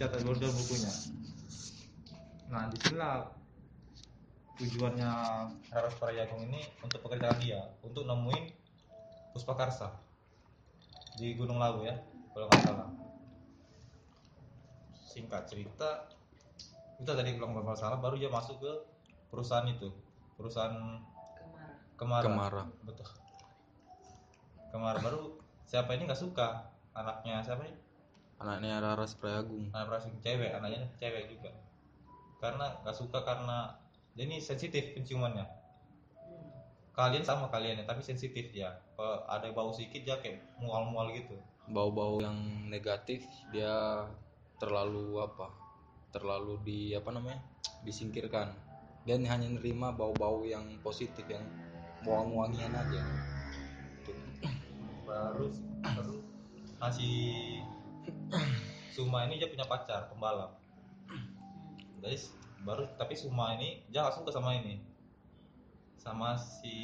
dicatat border bukunya. Nah di sinilah tujuannya Raras Parajagung ini untuk pekerjaan dia untuk nemuin Puspakarsa di Gunung Lawu ya kalau nggak salah. Singkat cerita itu tadi kalau nggak salah baru dia masuk ke perusahaan itu perusahaan Kemara. Kemara, Kemara. betul. Kemara. Baru siapa ini nggak suka anaknya siapa ini Anaknya Raras Prayagung. anak perasaan cewek anaknya cewek juga karena nggak suka karena dia ini sensitif penciumannya kalian sama kalian ya tapi sensitif dia kalau ada bau sedikit dia kayak mual-mual gitu Bau-bau yang negatif dia terlalu apa? Terlalu di apa namanya? disingkirkan. Dan hanya nerima bau-bau yang positif yang wangi-wangian aja. Gitu. baru baru masih Suma ini dia punya pacar pembalap. Jadi baru tapi Suma ini dia nggak suka sama ini. Sama si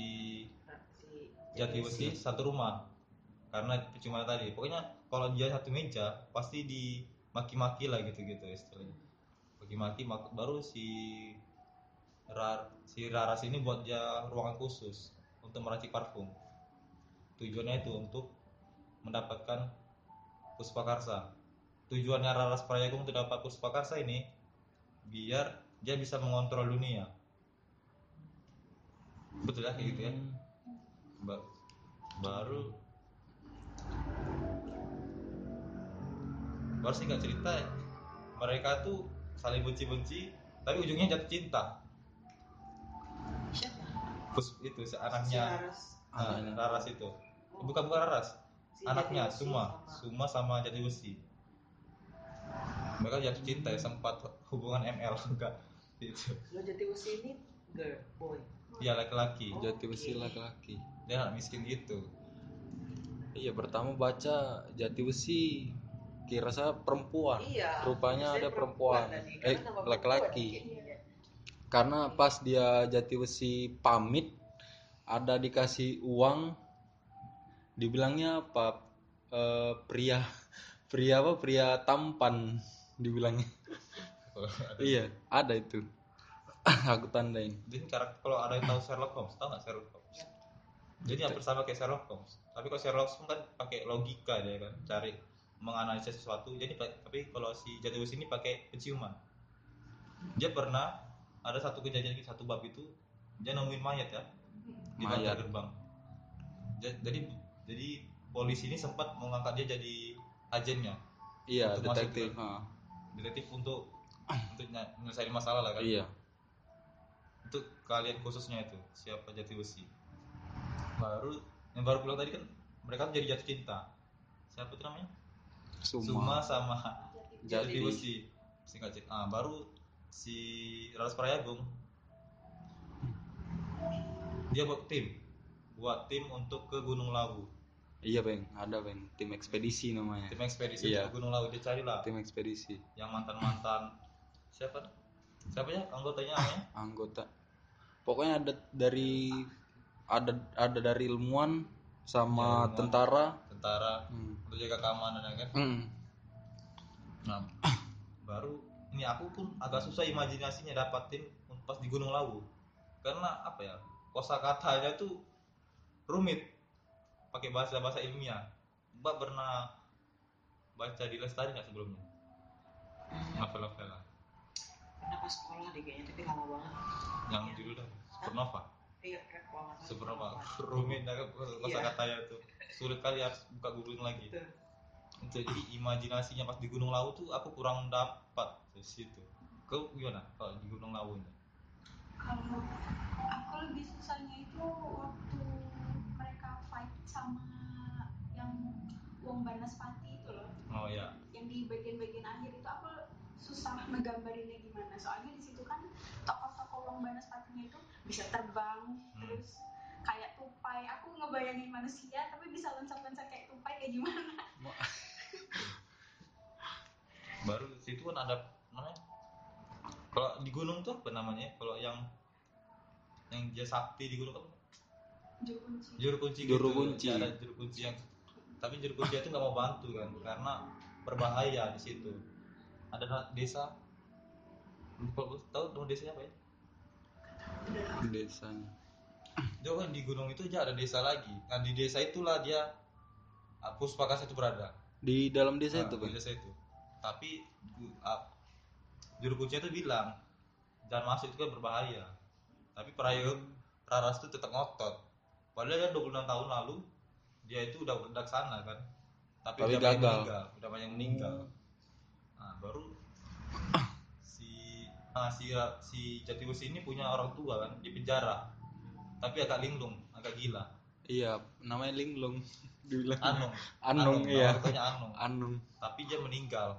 Si Jati Besi satu rumah. Karena cuma tadi. Pokoknya kalau dia satu meja pasti dimaki-maki lah gitu-gitu istilahnya. Maki-maki mak- baru si Rar, si Raras ini buat dia ruangan khusus untuk meracik parfum. Tujuannya itu untuk mendapatkan puspakarsa tujuannya Raras Prayagung untuk dapat puspakarsa ini biar dia bisa mengontrol dunia. Betul ya kayak gitu ya? Ba- baru. Baru singkat cerita mereka tuh saling benci-benci tapi ujungnya jatuh cinta. Siapa? Pus itu si Si anaknya Laras. ah, Anaknya. Raras itu. Bukan bukan Raras. Si anaknya Suma. sama- Suma sama Jati Besi mereka jatuh cinta ya sempat hubungan ML enggak itu Lo Jati Besi ini girl, boy. dia laki-laki Oh. Jati besi Oke. laki-laki. dia anak miskin gitu Iya, pertama baca Jati Besi kira saya perempuan. Iya. Rupanya ada perempuan. tadi, Eh, laki-laki. perempuan, iya. Karena pas dia Jati Besi pamit ada dikasih uang dibilangnya apa? Eh, pria pria apa? Pria tampan dibilangnya. iya, ada itu. Aku tandain. Jadi karakter kalau ada yang tahu Sherlock Holmes, tahu nggak Sherlock Holmes? Jadi hampir sama kayak Sherlock Holmes. Tapi kalau Sherlock Holmes kan pakai logika dia kan, cari menganalisis sesuatu. Jadi tapi kalau si Jatiwis ini pakai penciuman. Dia pernah ada satu kejadian satu bab itu dia nemuin mayat ya di Mayat. gerbang. Ja- Jadi jadi polisi ini sempat mengangkat dia jadi agennya, Iya, masuk detektif. ke-. Detektif untuk untuk ny- nyelesain masalah lah kan. Iya. untuk kalian khususnya itu siapa jati besi baru yang baru pulang tadi kan mereka tuh jadi jatuh cinta siapa tuh namanya Suma. Suma sama Jati. jati besi singkat cerita ah baru si Raras Prayagung dia buat tim buat tim untuk ke Gunung Lawu Iya, Bang. Ada, Bang. Tim ekspedisi namanya. tim ekspedisi Iya. Gunung Lawu dia carilah Tim ekspedisi. yang mantan mantan siapa siapa ya anggotanya namanya anggota pokoknya ada dari ada ada dari ilmuwan sama Ya, ilmuwan. tentara tentara hmm. untuk jaga keamanan ya kan Hmm. Nah, baru ini aku pun agak susah imajinasinya dapatin pas di Gunung Lawu. Karena apa ya? Kosakatanya tuh rumit. Pakai bahasa-bahasa ilmiah. Mbak pernah baca di Lestari nggak sebelumnya? Novel-novel lah. Pernah pas sekolah deh kayaknya, tapi lama banget. Yang judulnya Supernova. Iya. Supernova. Rumit ya kosakatanya tuh. Sulit kali harus buka googling lagi. Betul. jadi imajinasinya pas di Gunung Lawu tuh aku kurang dapat di situ. Kau gimana kalau di Gunung Lawu ini? kalau aku lebih susahnya itu waktu fight sama yang Wong Banaspati itu loh. Oh ya, yang di bagian-bagian akhir itu aku susah ngegambarinnya gimana. Soalnya di situ kan tokoh-tokoh Wong Banaspatinya itu bisa terbang terus kayak tupai. Aku ngebayangin manusia tapi bisa loncat-loncat kayak tupai kayak gimana? Baru di situ kan ada namanya. Kalau di gunung tuh apa namanya? Kalau yang yang dia sakti di gunung apa? Juru kunci Juru kunci. Juru gitu. kunci. Ada juru kunci yang tapi juru kunci itu nggak mau bantu kan karena berbahaya di situ. ada desa. Lupa tahu nama desanya apa ya? Desanya. Dia kan di gunung itu aja ada desa lagi. Nah di desa itulah dia ah, Puspakasa itu berada. Di dalam desa Nah, itu di bang desa itu. Tapi uh, juru kunci itu bilang jangan masuk itu kan berbahaya. Tapi Prayo Raras itu tetap ngotot padahal kan 26 tahun lalu dia itu udah berdak sana kan. Tapi, Tapi udah banyak gagal. meninggal udah banyak meninggal. Nah baru si nah, si si Jatiwesi ini punya orang tua kan di penjara. Tapi agak linglung agak gila. Iya namanya linglung. Dibilang Anung. Anung, iya. nama ortuanya Anung. Anung. Tapi dia meninggal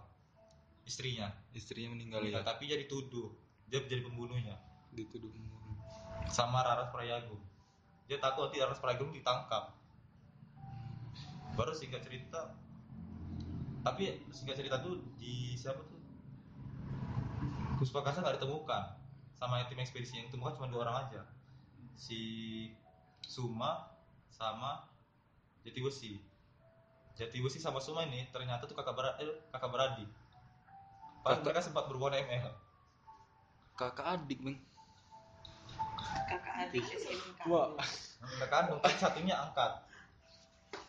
istrinya. Istrinya meninggal Iya, ya tapi dia dituduh dia jadi pembunuhnya. Dituduh membunuh. sama Raras Prayagung dia takut nanti Raras Prayagung ditangkap. Baru singkat cerita. Tapi singkat cerita tuh di siapa tuh? Puspakasa nggak ditemukan. Sama tim ekspedisi yang ditemukan cuma dua orang aja. Si Suma sama Jatiwesi. Jatiwesi sama Suma ini ternyata tuh kakak beradik eh, kakak beradik Padahal mereka sempat berhubungan ML kakak adik bang kakak adik SMK Wah. mereka kandung kan satunya angkat.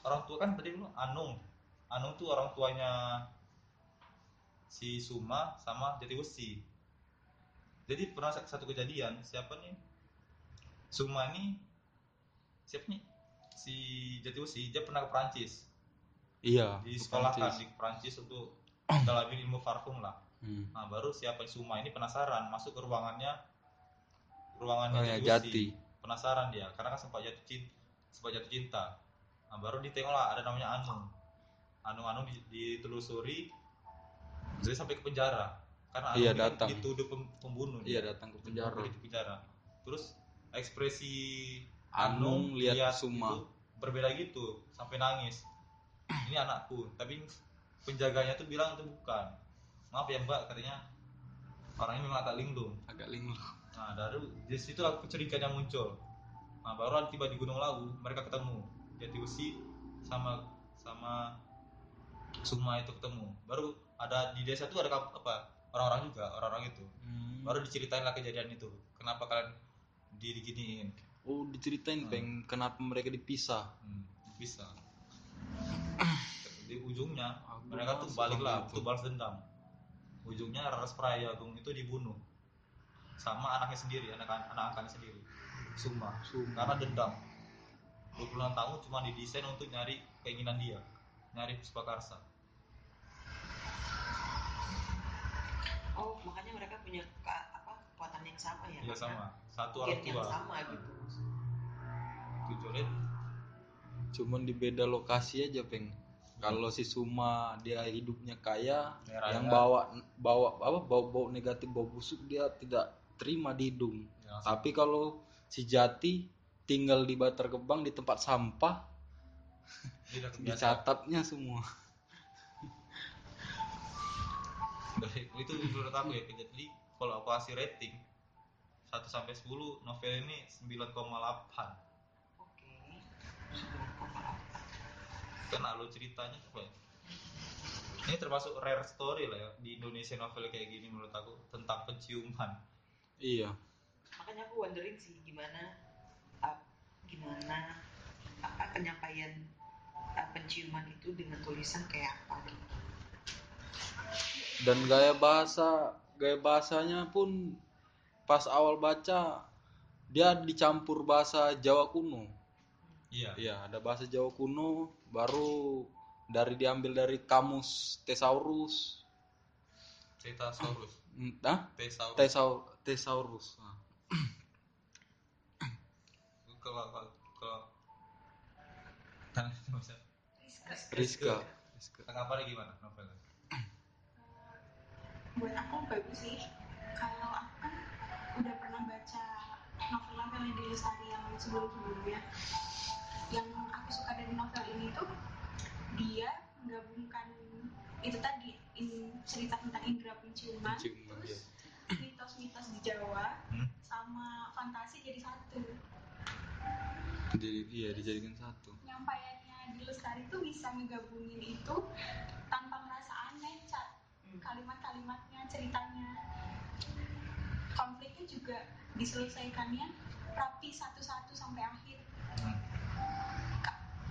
Orang tua kan tadi bilang Anung. Anung tuh orang tuanya si Suma sama Jatiwesi jadi pernah sa- satu kejadian siapa nih? Suma ini siapa nih? Si Jatiwesi dia pernah ke Prancis iya di sekolah kan Prancis. di Prancis untuk dalamin ilmu parfum lah. Hmm. nah baru siapa Suma ini penasaran masuk ke ruangannya ruangannya Oh ya, Jatiwesi. Jati. penasaran dia karena kan sempat jatuh cinta sempat jatuh cinta nah baru ditengok lah ada namanya Anung Anung Anung di- ditelusuri jadi sampai ke penjara karena Anung Iya, ini kan datang. dituduh pem- pembunuh iya dia. datang ke penjara di penjara terus ekspresi Anung lihat Suma. itu berbeda gitu sampai nangis ini anakku tapi penjaganya tuh bilang itu bukan maaf ya mbak katanya orangnya memang agak linglung agak linglung Nah, dari di situ yang muncul. Nah, baru tiba di Gunung Lawu, mereka ketemu. Jatiwesi sama sama Suma itu ketemu. Baru ada di desa itu ada apa? Orang-orang juga, orang-orang itu. Hmm. Baru diceritain lah kejadian itu. Kenapa kalian di diginiin? oh diceritain Hmm. bang kenapa mereka dipisah Hmm, bisa. Di ujungnya mereka tuh balik lah itu. untuk balas dendam. Ujungnya Raras Prayagung itu dibunuh sama anaknya sendiri, anak anak angkatnya sendiri. Suma. Suma. karena dendam 26 tahun cuma didesain untuk nyari keinginan dia nyari Puspakarsa oh makanya mereka punya ke- apa kekuatan yang sama ya iya sama satu orang gen yang tua sama gitu tujuh red cuman di beda lokasi aja peng kalau si Suma dia hidupnya kaya Merah yang ya. bawa bawa apa bau bau negatif bau busuk dia tidak terima di hidung. Ya, tapi kalau si Jati tinggal di Bantar Gebang di tempat sampah dicatatnya semua. Dari- itu menurut aku ya jadi kalau aku kasih rating 1 sampai 10 novel ini 9,8 oke. Kan alur ceritanya apa ya ini termasuk rare story lah ya di Indonesia novel kayak gini menurut aku tentang penciuman iya. Makanya aku wondering sih gimana uh, gimana apa penyampaian uh, penciuman itu dengan tulisan kayak apa gitu. Dan gaya bahasa gaya bahasanya pun pas awal baca dia dicampur bahasa Jawa kuno. Iya. Iya, ada bahasa Jawa kuno, baru dari diambil dari kamus Thesaurus. cerita Saurus Entah? Thesaurus Thesaur Thesaurus. Nah, kalau kalau bisa Rizka. Rizka. tanggapannya gimana? Novelnya buat aku bagus sih. Kalau aku kan udah pernah baca novel-novel di Lestari yang sebelum-sebelumnya. Yang aku suka dari novel ini tuh dia menggabungkan itu tadi in, cerita tentang indera penciuman, penciuman terus iya. mitos-mitos di Jawa hmm? sama fantasi jadi satu. Jadi iya dijadikan satu. Nyampaiannya di lestari itu bisa ngegabungin itu tanpa merasa aneh cat hmm. kalimat-kalimatnya ceritanya. Konfliknya juga diselesaikannya rapi satu-satu sampai akhir. Hmm.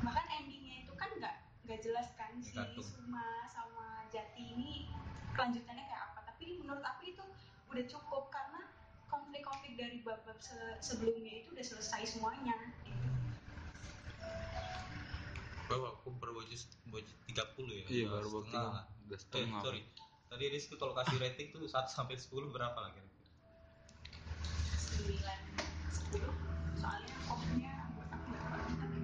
Bahkan endingnya itu kan nggak nggak jelas kan si Suma sama Jati ini kelanjutannya kayak apa tapi menurut aku itu udah cukup karena konflik-konflik dari bab-bab se- sebelumnya itu udah selesai semuanya gitu. Bro, aku baru baju baju 30 ya. iya baru baru setengah udah Eh, setengah sorry. Tadi Rizky kalau kasih rating tuh 1 sampai 10 berapa lah kira-kira? sembilan sepuluh soalnya covernya buat aku terlalu tapi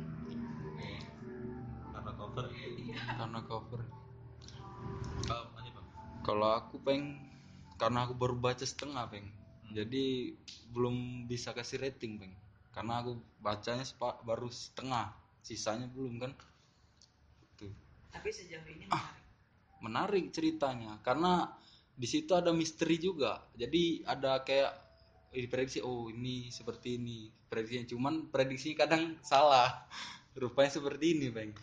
Karena cover. iya karena cover Oh. Kalau aku peng karena aku baru baca setengah peng. Hmm. jadi belum bisa kasih rating peng. Karena aku bacanya sepa- baru setengah sisanya belum kan? Tuh. Tapi sejauh ini menarik. menarik ceritanya. Karena di situ ada misteri juga. Jadi ada kayak diprediksi oh ini seperti ini prediksinya. Cuman prediksinya kadang salah. Rupanya seperti ini peng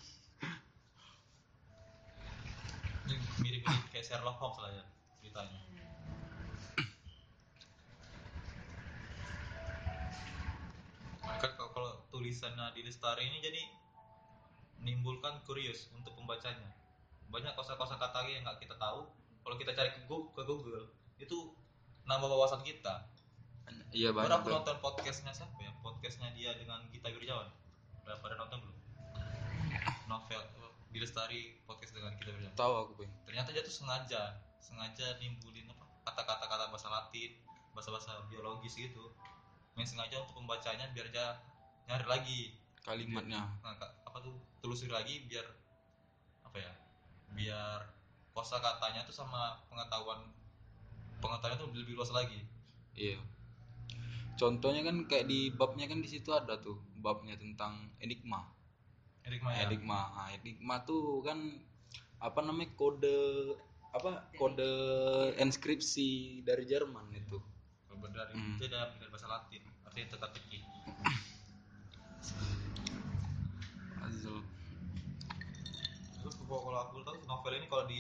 Ini mirip-mirip kayak Sherlock Holmes lah ya ceritanya. Kan kalau- kalau tulisannya di Lestari ini jadi menimbulkan curious untuk pembacanya. Banyak kosa-kosa kata yang nggak kita tahu. Kalau kita cari ke Google, ke Google itu nambah wawasan kita. iya Baru banyak aku Peng. nonton podcastnya siapa ya? Podcastnya dia dengan Gita Wirjawan. Udah pada nonton belum? Novel di Lestari podcast dengan Gita Wirjawan. tahu aku peng Ternyata dia tuh sengaja, sengaja nimbulin apa? Kata-kata kata bahasa Latin, bahasa-bahasa biologis gitu. Main sengaja untuk pembacanya biar dia nyari lagi. kalimatnya Nah, apa tuh telusuri lagi biar apa ya? Biar kosa katanya tuh sama pengetahuan pengetahuannya tuh lebih luas lagi. Iya. Contohnya kan kayak di babnya kan di situ ada tuh babnya tentang enigma. Enigma ya. Enigma. Nah, enigma tuh kan apa namanya kode apa kode inskripsi dari Jerman itu. Kalau dari Hmm. itu ada dari bahasa Latin, artinya teka-teki. Azul. Terus kalau aku tahu novel ini kalau di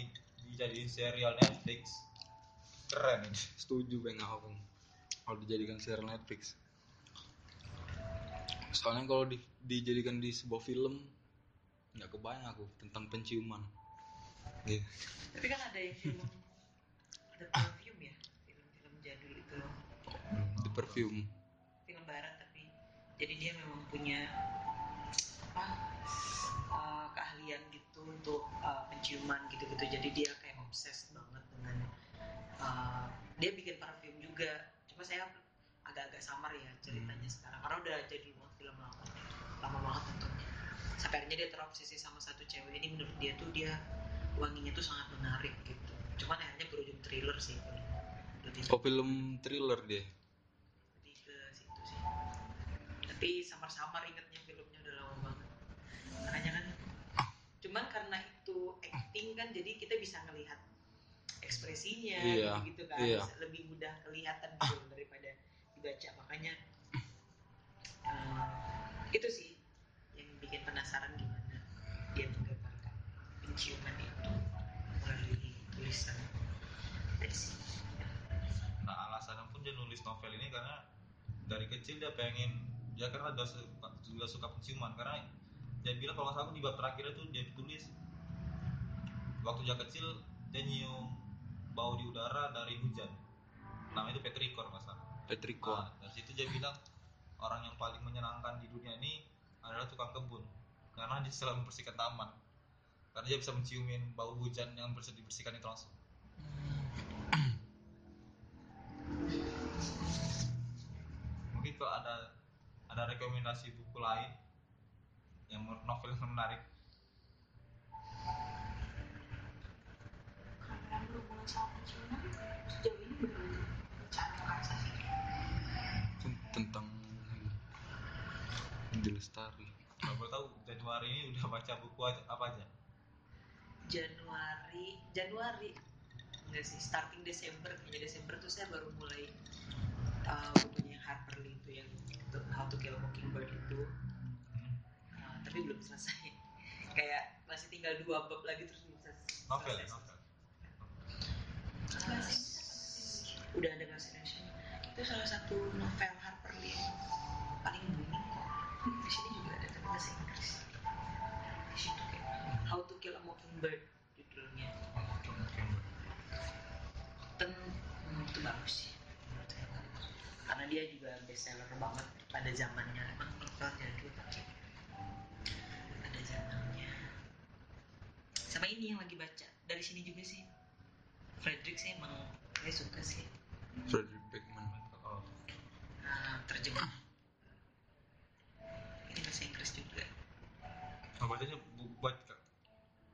dijadiin serial Netflix keren ini. Setuju. Bang. Kalau dijadikan serial Netflix. Soalnya kalau di- dijadikan di sebuah film nggak kebayang aku tentang penciuman. Iya. Tapi kan ada yang film ada perfume ya, film-film jadul itu loh. The perfume. film barat tapi jadi dia memang punya apa uh, keahlian gitu untuk uh, penciuman gitu-gitu jadi dia kayak obses banget dengan uh, dia bikin parfum juga cuma saya agak-agak samar ya ceritanya sekarang. Karena udah jadi banget film lama lama banget nontonnya sampai akhirnya dia terobsesi sama satu cewek ini menurut dia tuh dia wanginya tuh sangat menarik gitu. Cuman akhirnya berujung thriller sih lebih Oh film thriller dia. lebih ke situ sih. Tapi samar-samar ingetnya filmnya udah lama banget. Makanya kan cuman karena itu acting kan jadi kita bisa ngelihat ekspresinya Iya, gitu kan. iya. lebih mudah kelihatan gitu daripada dibaca makanya eh, itu sih yang bikin penasaran gimana dia menggambarkan penciuman itu melalui tulisan Nah alasannya pun dia nulis novel ini karena dari kecil dia pengen dia karena udah suka, juga suka penciuman. Karena dia bilang kalau nggak salah di bab terakhir itu dia tulis waktu dia kecil dia nyium bau di udara dari hujan. Namanya itu petrikor nggak salah Petriko. Nah, dari situ dia bilang orang yang paling menyenangkan di dunia ini adalah tukang kebun. Karena dia selalu membersihkan taman. Karena dia bisa menciumin bau hujan yang bisa dibersihkan itu langsung. Mungkin kalau ada ada rekomendasi buku lain yang menurut novel yang menarik. Berhubungan sama tentang Indi Lestari. kalau boleh tahu Januari ini udah baca buku aja- apa aja? Januari Januari. Enggak sih starting Desember kayaknya Desember tuh saya baru mulai uh, bukunya Harper Lee itu yang untuk How to Kill a Mockingbird itu. Hmm. uh, tapi belum selesai. Kayak masih tinggal dua bab lagi terus belum selesai. Novel ya novel. Udah ada bahasa Indonesia itu itu salah satu novel Harper Yang paling booming kok. Di sini juga ada tapi bahasa Inggris di situ kayak How to Kill a Mockingbird judulnya. Dan hmm, itu bagus sih karena dia juga bestseller banget pada zamannya. Emang novel jadul tapi pada zamannya. Sama ini yang lagi baca. Dari sini juga sih. Frederick sih emang saya suka sih. Frederick Beckman oh terjemah. Ini bahasa Inggris juga. Oh, bacanya bu- buat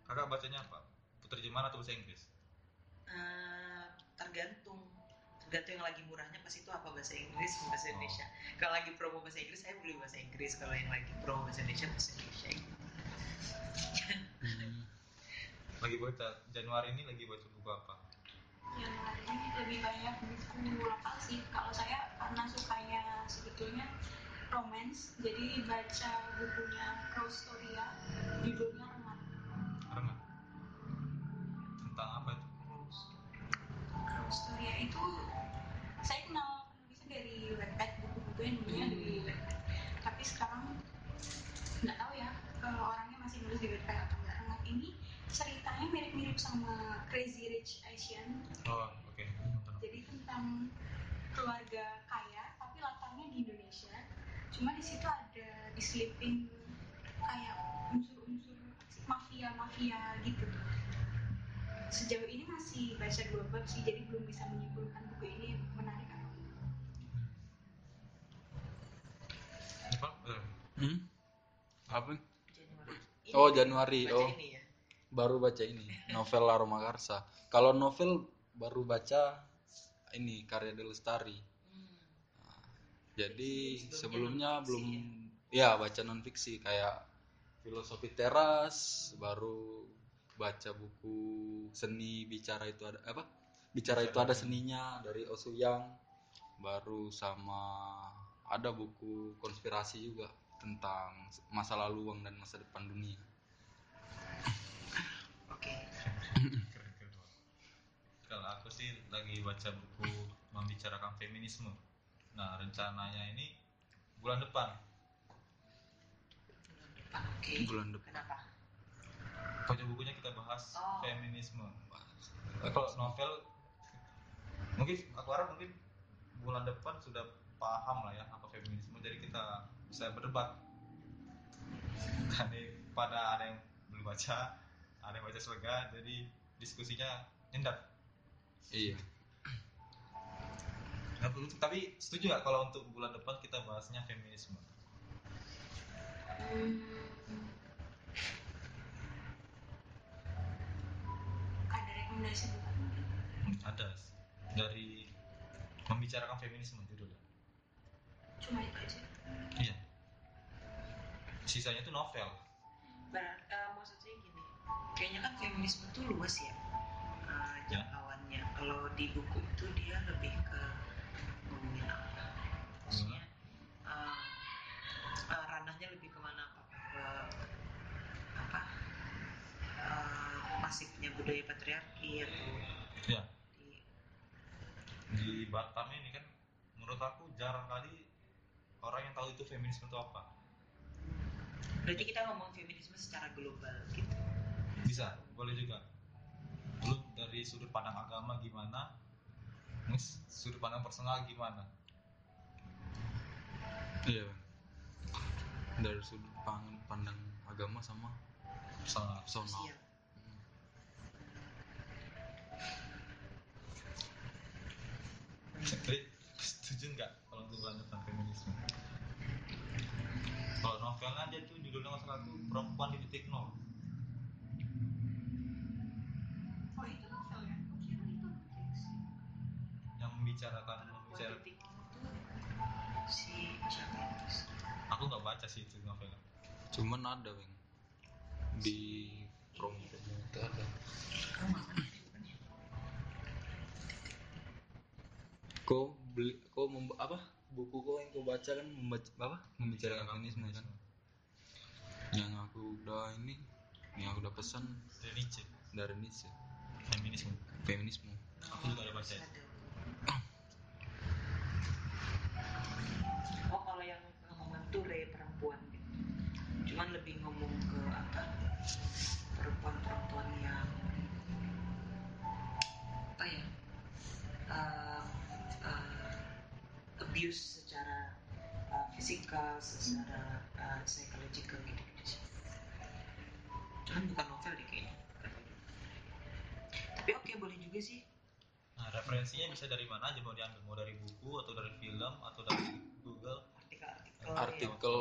kakak bacanya apa? Terjemahan atau bahasa Inggris? Eh, tergantung. Tergantung yang lagi murahnya pas itu apa bahasa Inggris atau bahasa Indonesia. Kalau lagi promo bahasa Inggris saya beli bahasa Inggris. Kalau yang lagi promo bahasa Indonesia bahasa Indonesia. Gitu. Hmm. lagi baca Januari ini lagi baca buku apa Januari ini lebih banyak buku lokal sih. Kalau saya karena sukanya sebetulnya romance jadi baca bukunya Rose Storia judulnya Rengat karena tentang apa itu? Rose Storia itu saya kenal penulisnya dari Wattpad buku-buku yang dulunya dari Wattpad tapi sekarang nggak tahu ya eh, orangnya masih nulis di Wattpad atau enggak Rengat ini ceritanya mirip-mirip sama Crazy Rich Asian oh oke jadi tentang keluarga kaya tapi latarnya di Indonesia cuma di situ ada diselipin kayak unsur-unsur mafia mafia gitu sejauh ini masih baca dua bab sih jadi belum bisa menyimpulkan buku ini menarik atau enggak apa Eh, Hmm? Apa? Januari Oh, Januari. baca Oh. ini ya Baru baca ini, novel Aroma Karsa. Kalau novel baru baca ini karya De Lestari. Hmm. Jadi Sebelumnya sebelumnya belum ya baca non fiksi kayak filosofi teras, baru baca buku seni bicara itu ada apa? Bicara itu ada seninya dari Osuyang. Baru sama ada buku konspirasi juga tentang masa lalu uang dan masa depan dunia. Oke. Kalau aku sih lagi baca buku membicarakan feminisme. Nah rencananya ini bulan depan. Bulan depan oke. Bulan depan. kenapa? Baca bukunya kita bahas Oh. feminisme. Kalau novel mungkin aku harap mungkin bulan depan sudah paham lah ya apa feminisme. Jadi kita bisa berdebat. Tadi pada ada yang belum baca ada yang baca selega jadi diskusinya nyendat. Iya. Nah, tapi setuju nggak kalau untuk bulan depan kita bahasnya feminisme? Ada rekomendasi Hmm, ada. Dari membicarakan feminisme judulnya. Cuma itu aja. Iya. Sisanya itu novel. Ber- eh, kayaknya kan feminisme itu luas ya Ya. jangkauannya. Kalau di buku itu dia lebih ke ngomongin apa. Maksudnya eh, eh, ranahnya lebih ke mana? Apakah ke apa eh, masifnya budaya patriarki atau ya. di di Batam ini kan menurut aku jarang kali orang yang tahu itu feminisme itu apa. Berarti kita ngomong feminisme secara global gitu bisa boleh juga lu dari sudut pandang agama gimana terus sudut pandang personal gimana Iya. Dari sudut pang- pandang agama sama personal personal. sosial Jadi setuju nggak kalau untuk bulan depan feminisme? Kalau novelnya aja tuh judulnya nggak salah tuh perempuan di titik nol. Membicarakan membicarakan. titik itu si siapa itu? Aku nggak baca sih itu novelnya. Cuman ada, Weng. Di promo promo itu ada. Ya? Kau beli kau memba- apa? Buku kau yang kau baca kan membaca apa? Membicarakan feminisme kan. Yang aku udah ini yang aku udah pesan Dari Nietzsche, dari Nietzsche feminisme. feminisme Aku juga ada baca. itu. oh kalau yang ngomong ture perempuan gitu. Cuman lebih ngomong ke apa? Perempuan-perempuan yang apa ya? Uh, uh, abuse secara uh, fisikal secara uh, psychological gitu gitu cuman bukan novel deh kayaknya. Tapi oke okay, boleh juga sih referensinya bisa dari mana aja? Mau diambil, mau dari buku atau dari film atau dari Google. artikel-artikel Yang Artikel.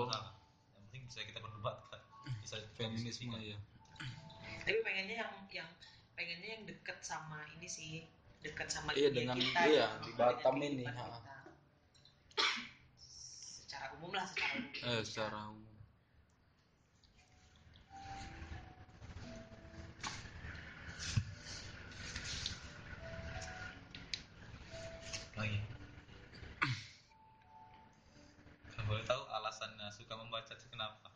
penting bisa kita perdebatkan. Bisa feminisme ya tapi pengennya yang yang pengennya yang deket sama ini sih. Dekat sama Iya, dunia dengan- kita. iya, di Batam ini, kita. secara umum lah secara umum. Eh secara umum alasannya suka membaca kenapa?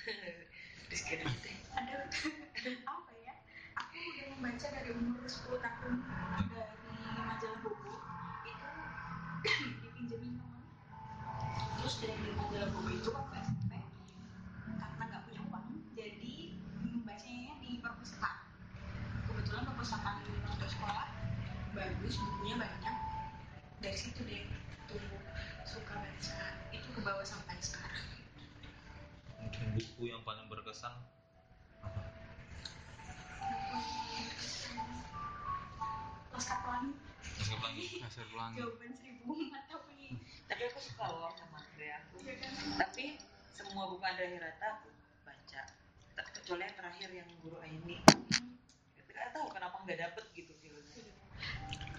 Ada apa ya? Aku udah membaca dari umur 10 tahun dari majalah Bobo. Itu dipinjemin teman terus dari majalah Bobo itu waktu SMP karena nggak punya uang jadi membacanya di perpustakaan. Kebetulan perpustakaan untuk sekolah bagus bukunya banyak. Dari situ deh tumbuh suka baca itu ke bawah sampai sekarang. Mungkin buku yang paling berkesan apa? Laskar Pelangi. Masuk lagi. Nasir Pelangi. Jawaban seribu mata pelangi tapi aku suka loh sama Andrea aku Iya kan? tapi semua buku Andrea Hirata aku baca. Kecuali yang terakhir yang Guru Aini. Nggak tahu kenapa nggak dapet gitu filmnya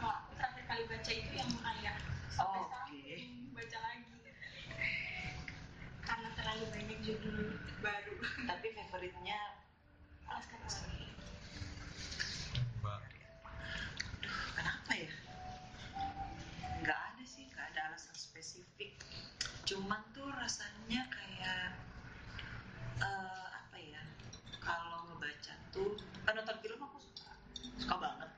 Kalau aku terakhir kali baca itu yang kayak sampai Oh, sekarang oke. belum baca lagi. Karena terlalu banyak judul baru. tapi favoritnya Laskar Pelangi. Mbak. kenapa ya nggak ada sih nggak ada alasan spesifik cuman tuh rasanya kayak eh, apa ya kalau ngebaca tuh kan nonton film aku suka suka banget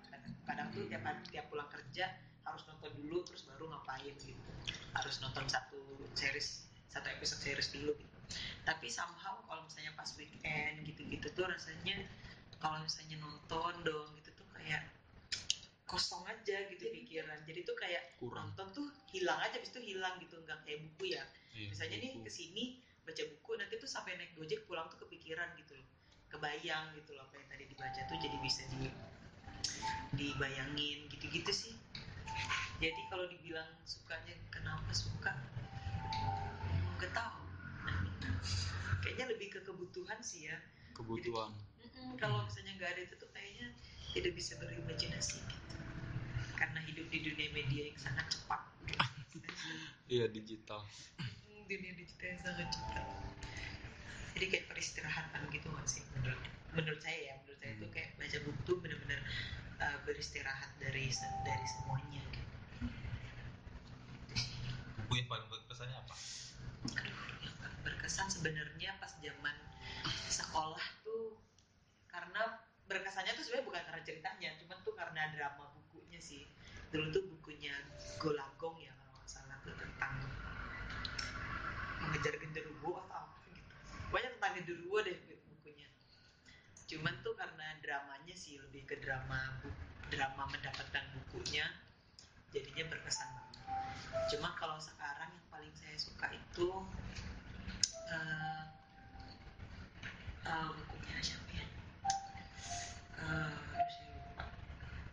tuh tiap tiap pulang kerja harus nonton dulu terus baru ngapain gitu. Harus nonton satu series satu episode series dulu gitu. Tapi somehow kalau misalnya pas weekend gitu-gitu tuh rasanya kalau misalnya nonton dong gitu tuh kayak kosong aja gitu pikiran. Jadi tuh kayak kurang. nonton tuh hilang aja habis itu hilang gitu nggak kayak buku ya. Iya, misalnya nih buku. ke sini baca buku nanti tuh sampai naik gojek pulang tuh kepikiran gitu loh. Kebayang gitu loh apa yang tadi dibaca tuh jadi bisa di dibayangin gitu-gitu sih. Jadi kalau dibilang sukanya kenapa suka? Nggak tahu. Kayaknya lebih ke kebutuhan sih ya. Kebutuhan. Mm-mm, kalau misalnya nggak ada itu tuh kayaknya tidak bisa berimajinasi gitu. Karena hidup di dunia media yang sangat cepat. Iya digital. Dunia digital yang sangat cepat jadi kayak peristirahatan gitu nggak sih menurut menurut saya ya menurut saya itu kayak baca buku tuh bener-bener uh, beristirahat dari dari semuanya gitu. Buku yang paling berkesannya apa? Aduh, yang paling berkesan sebenarnya pas zaman sekolah tuh karena berkesannya tuh sebenarnya bukan karena ceritanya, cuman tuh karena drama bukunya sih. Dulu tuh bukunya Golagong ya kalau nggak salah tuh tentang mengejar genderuwo atau apa tentang genderuwo deh bukunya. Cuman tuh karena dramanya sih lebih ke drama bu- drama mendapatkan bukunya jadinya berkesan banget. Cuma kalau sekarang yang paling saya suka itu eh eh, bukunya siapa ya? Aduh,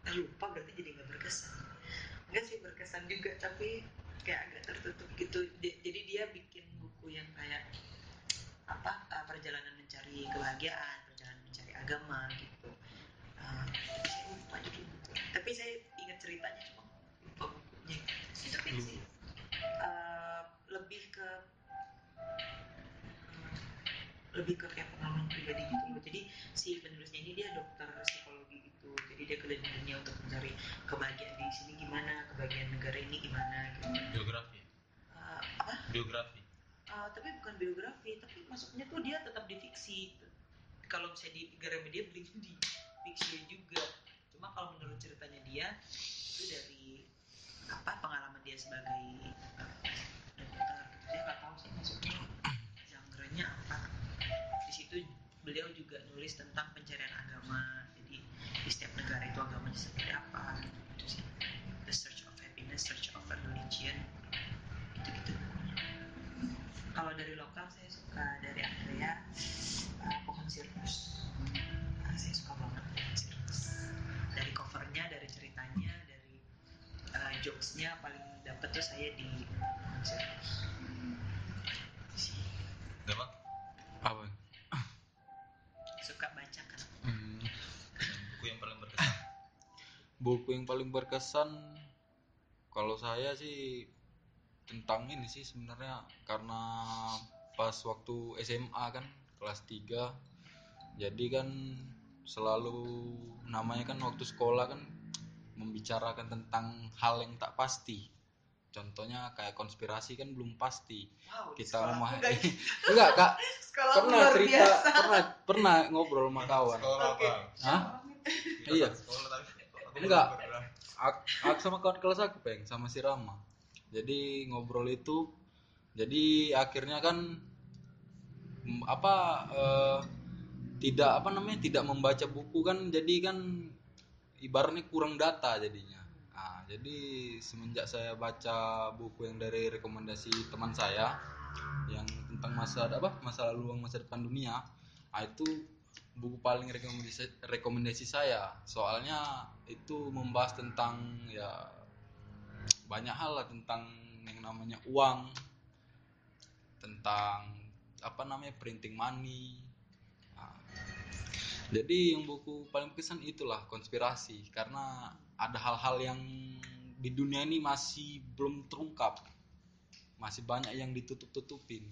saya lupa. Berarti jadi nggak berkesan. Enggak sih berkesan juga, tapi kayak agak tertutup gitu. Di- Jadi dia bikin buku yang kayak apa eh, perjalanan mencari kebahagiaan, perjalanan mencari agama gitu. Eh, tapi saya lupa judul buku. Tapi saya ingat ceritanya cuma lupa bukunya. Itu. Eh, lebih ke hmm, lebih ke kayak pengalaman pribadi gitu loh jadi si penulisnya ini dia dokter psikologi gitu jadi dia keliling dunia untuk mencari kebahagiaan di sini gimana kebahagiaan negara ini gimana gitu Biografi. Eh, apa Biografi. Eh, tapi bukan biografi tapi masuknya tuh dia tetap di fiksi kalau misalnya di Gramedia beli di fiksi juga. Cuma kalau menurut ceritanya dia itu dari apa pengalaman dia sebagai eh, dokter. Dia nggak tahu sih masuknya genre-nya apa. Di situ beliau juga nulis tentang pencarian agama. Jadi di setiap negara itu agamanya seperti apa. Gitu sih. The search of happiness search of kalau dari lokal saya suka dari Andrea uh, pohon sirkus. Ah, saya suka banget pohon sirkus. Dari covernya dari ceritanya dari uh, jokesnya paling dapet tuh saya di pohon sirkus. Dapat suka baca kan buku yang paling berkesan? Buku yang paling berkesan kalau saya sih tentang ini sih sebenarnya karena pas waktu SMA kan kelas 3 jadi kan selalu namanya kan waktu sekolah kan membicarakan tentang hal yang tak pasti. Contohnya kayak konspirasi kan belum pasti. Wow kita rumah nggak- enggak kak. Sekolah pernah luar cerita biasa. pernah pernah ngobrol sama kawan. Sekolah apa? Hah? Iya. Sekolah Enggak. aku sama kawan kelas aku peng sama si Rama jadi ngobrol itu jadi akhirnya kan mm, apa eh, tidak apa namanya tidak membaca buku kan jadi kan ibaratnya kurang data jadinya. Nah, jadi semenjak saya baca buku yang dari rekomendasi teman saya yang tentang masa apa masa lalu masa depan dunia ah, itu buku paling rekomendasi rekomendasi saya. Soalnya itu membahas tentang ya banyak hal lah tentang yang namanya uang tentang apa namanya printing money. Nah, jadi yang buku paling berkesan itulah konspirasi karena ada hal-hal yang di dunia ini masih belum terungkap. Masih banyak yang ditutup-tutupin.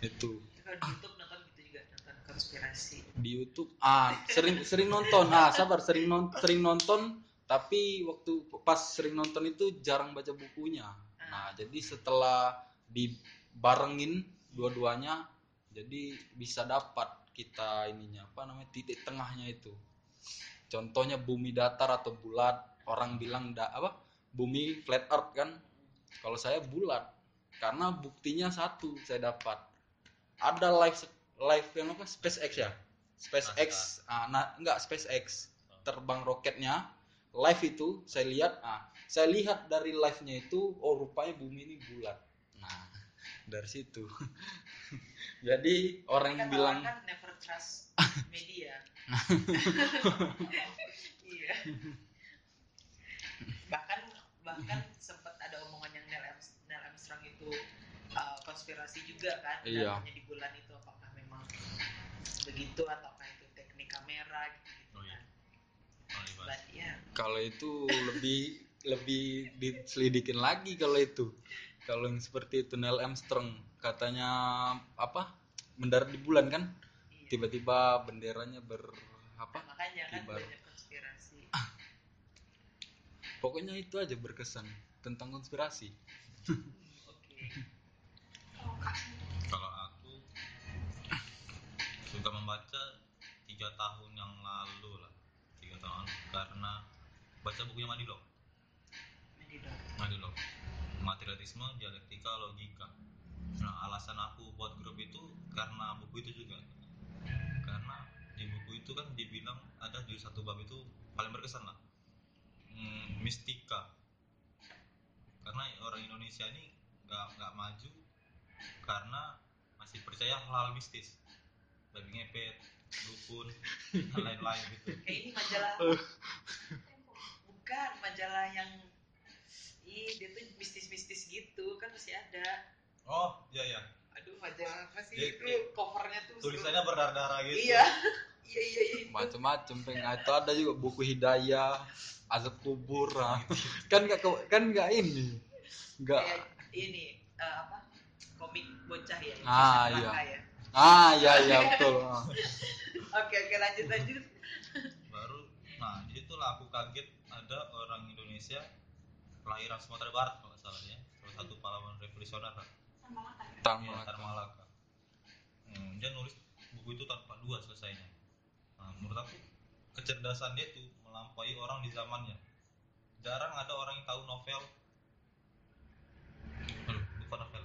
Itu. Kalau di YouTube nonton gitu juga nonton konspirasi. Di YouTube ah sering sering nonton. Ah sabar sering non, sering nonton tapi waktu pas sering nonton itu jarang baca bukunya. Nah jadi setelah dibarengin dua-duanya jadi bisa dapat kita ininya apa namanya titik tengahnya itu. Contohnya bumi datar atau bulat orang bilang da, apa bumi flat earth kan. Kalau saya bulat karena buktinya satu saya dapat. Ada live live yang apa SpaceX ya? SpaceX. Ah, nah enggak SpaceX. Terbang roketnya live itu saya lihat ah. saya lihat dari live-nya itu oh rupanya bumi ini bulat. Nah dari situ. Jadi orang yang Kata bilang orang kan never trust media. Iya. Bahkan bahkan sempat ada omongan yang Neil Armstrong, Neil Armstrong itu uh, konspirasi juga kan Iya. di bulan itu apakah memang begitu ataukah itu teknik kamera gitu, Ya kalau itu lebih lebih diselidikin lagi kalau itu kalau yang seperti itu Neil Armstrong katanya apa mendarat di bulan kan iya. tiba-tiba benderanya ber apa Nah, makanya kan kibar. banyak konspirasi pokoknya itu aja berkesan tentang konspirasi Kak. Kalau aku suka membaca tiga tahun yang lalu lah, tahun karena baca bukunya Madilog, Jadi dong Madilog, materialisme, dialektika, logika. Nah, alasan aku buat grup itu karena buku itu juga, karena di buku itu kan dibilang ada di satu bab itu paling berkesan lah, Hmm, mistika. Karena orang Indonesia ini nggak nggak maju karena masih percaya hal-hal mistis. Babi ngepet dukun dan lain-lain gitu. Kayak ini majalah bukan majalah yang ih dia tuh mistis-mistis gitu kan masih ada. Oh iya iya. Aduh majalah apa sih Iya, itu? covernya tuh seru. tulisannya berdarah-darah gitu. Iya. Iya iya iya itu. macem-macem pengen itu ada juga buku hidayah azab kubur. Nah. kan nggak kan nggak ini nggak kayak ini eh, apa? Komik bocah ya Ah, iya. Ya ah iya iya betul oke oke lanjut lanjut baru nah di situ lah aku kaget ada orang Indonesia kelahiran Sumatera Barat kalau salah ya salah satu pahlawan revolusioner lah Sama makan. Tang Iya, Malaka. Tan Malaka. Hmm, dia nulis buku itu tanpa dua selesainya. Nah, menurut aku kecerdasan dia tuh melampaui orang di zamannya. Jarang ada orang yang tahu novel. Aduh, lupa novel.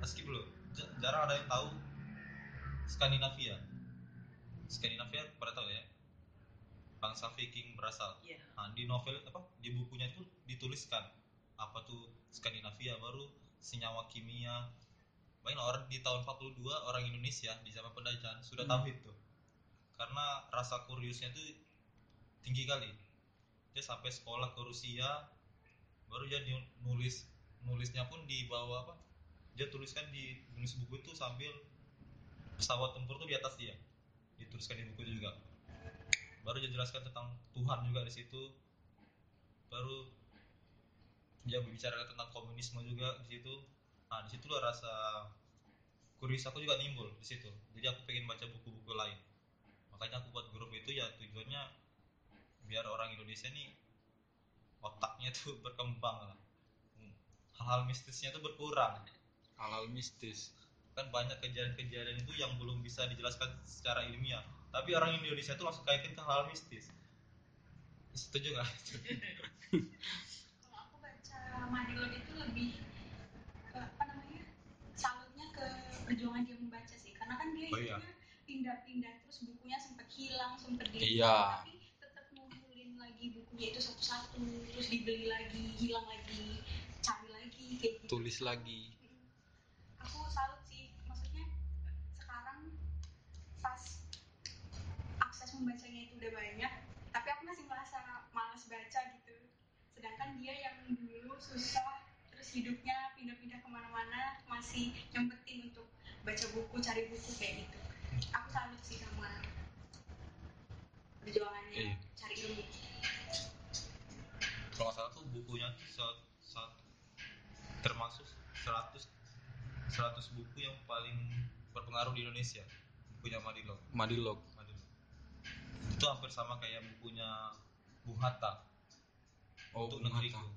Dulu. Ja- jarang ada yang tahu Skandinavia. Skandinavia pada tahu ya? Bangsa Viking berasal. iya Nah, di novel apa di bukunya itu dituliskan apa tuh Skandinavia baru senyawa kimia. Bayangin orang di tahun 42 orang Indonesia di zaman penjajahan sudah tahu itu. Karena rasa kuriusnya itu tinggi kali. Dia sampai sekolah ke Rusia baru dia nu- nulis nulisnya pun di bawah apa dia tuliskan di nulis buku itu sambil pesawat tempur tuh di atas dia. Dituliskan di buku juga. Baru dia jelaskan tentang Tuhan juga di situ. Baru dia berbicara tentang komunisme juga di situ. Nah di situ rasa kuris aku juga nimbul di situ. Jadi aku pengen baca buku-buku lain. Makanya aku buat grup itu ya tujuannya biar orang Indonesia nih otaknya tuh berkembang lah. Hmm. hal-hal mistisnya tuh berkurang. Halal mistis kan banyak kejadian-kejadian itu yang belum bisa dijelaskan secara ilmiah. Tapi orang Indonesia tuh langsung kaitin ke hal mistis. Setuju nggak? Kalau aku baca Madilog itu lebih apa namanya salutnya ke perjuangan dia membaca sih. Karena kan dia Oh, iya. intinya pindah-pindah terus bukunya sempat hilang sempat di Iya. tapi tetap ngumpulin lagi bukunya itu satu-satu terus dibeli lagi hilang lagi cari lagi kayak gitu. Tulis lagi. Aku salut pas akses membacanya itu udah banyak tapi aku masih merasa malas baca gitu. Sedangkan dia yang dulu susah terus hidupnya pindah-pindah ke mana-mana masih nyempetin untuk baca buku cari buku kayak gitu. Aku salut sih sama perjuangannya Iya. cari ilmu. Kalau nggak salah tuh bukunya tuh sa- sa- termasuk 100 100 buku yang paling berpengaruh di Indonesia bukunya Madilog madilog Madilog itu hampir sama kayak bukunya Bung Hatta. Oh untuk Bung negeriku. Hatta.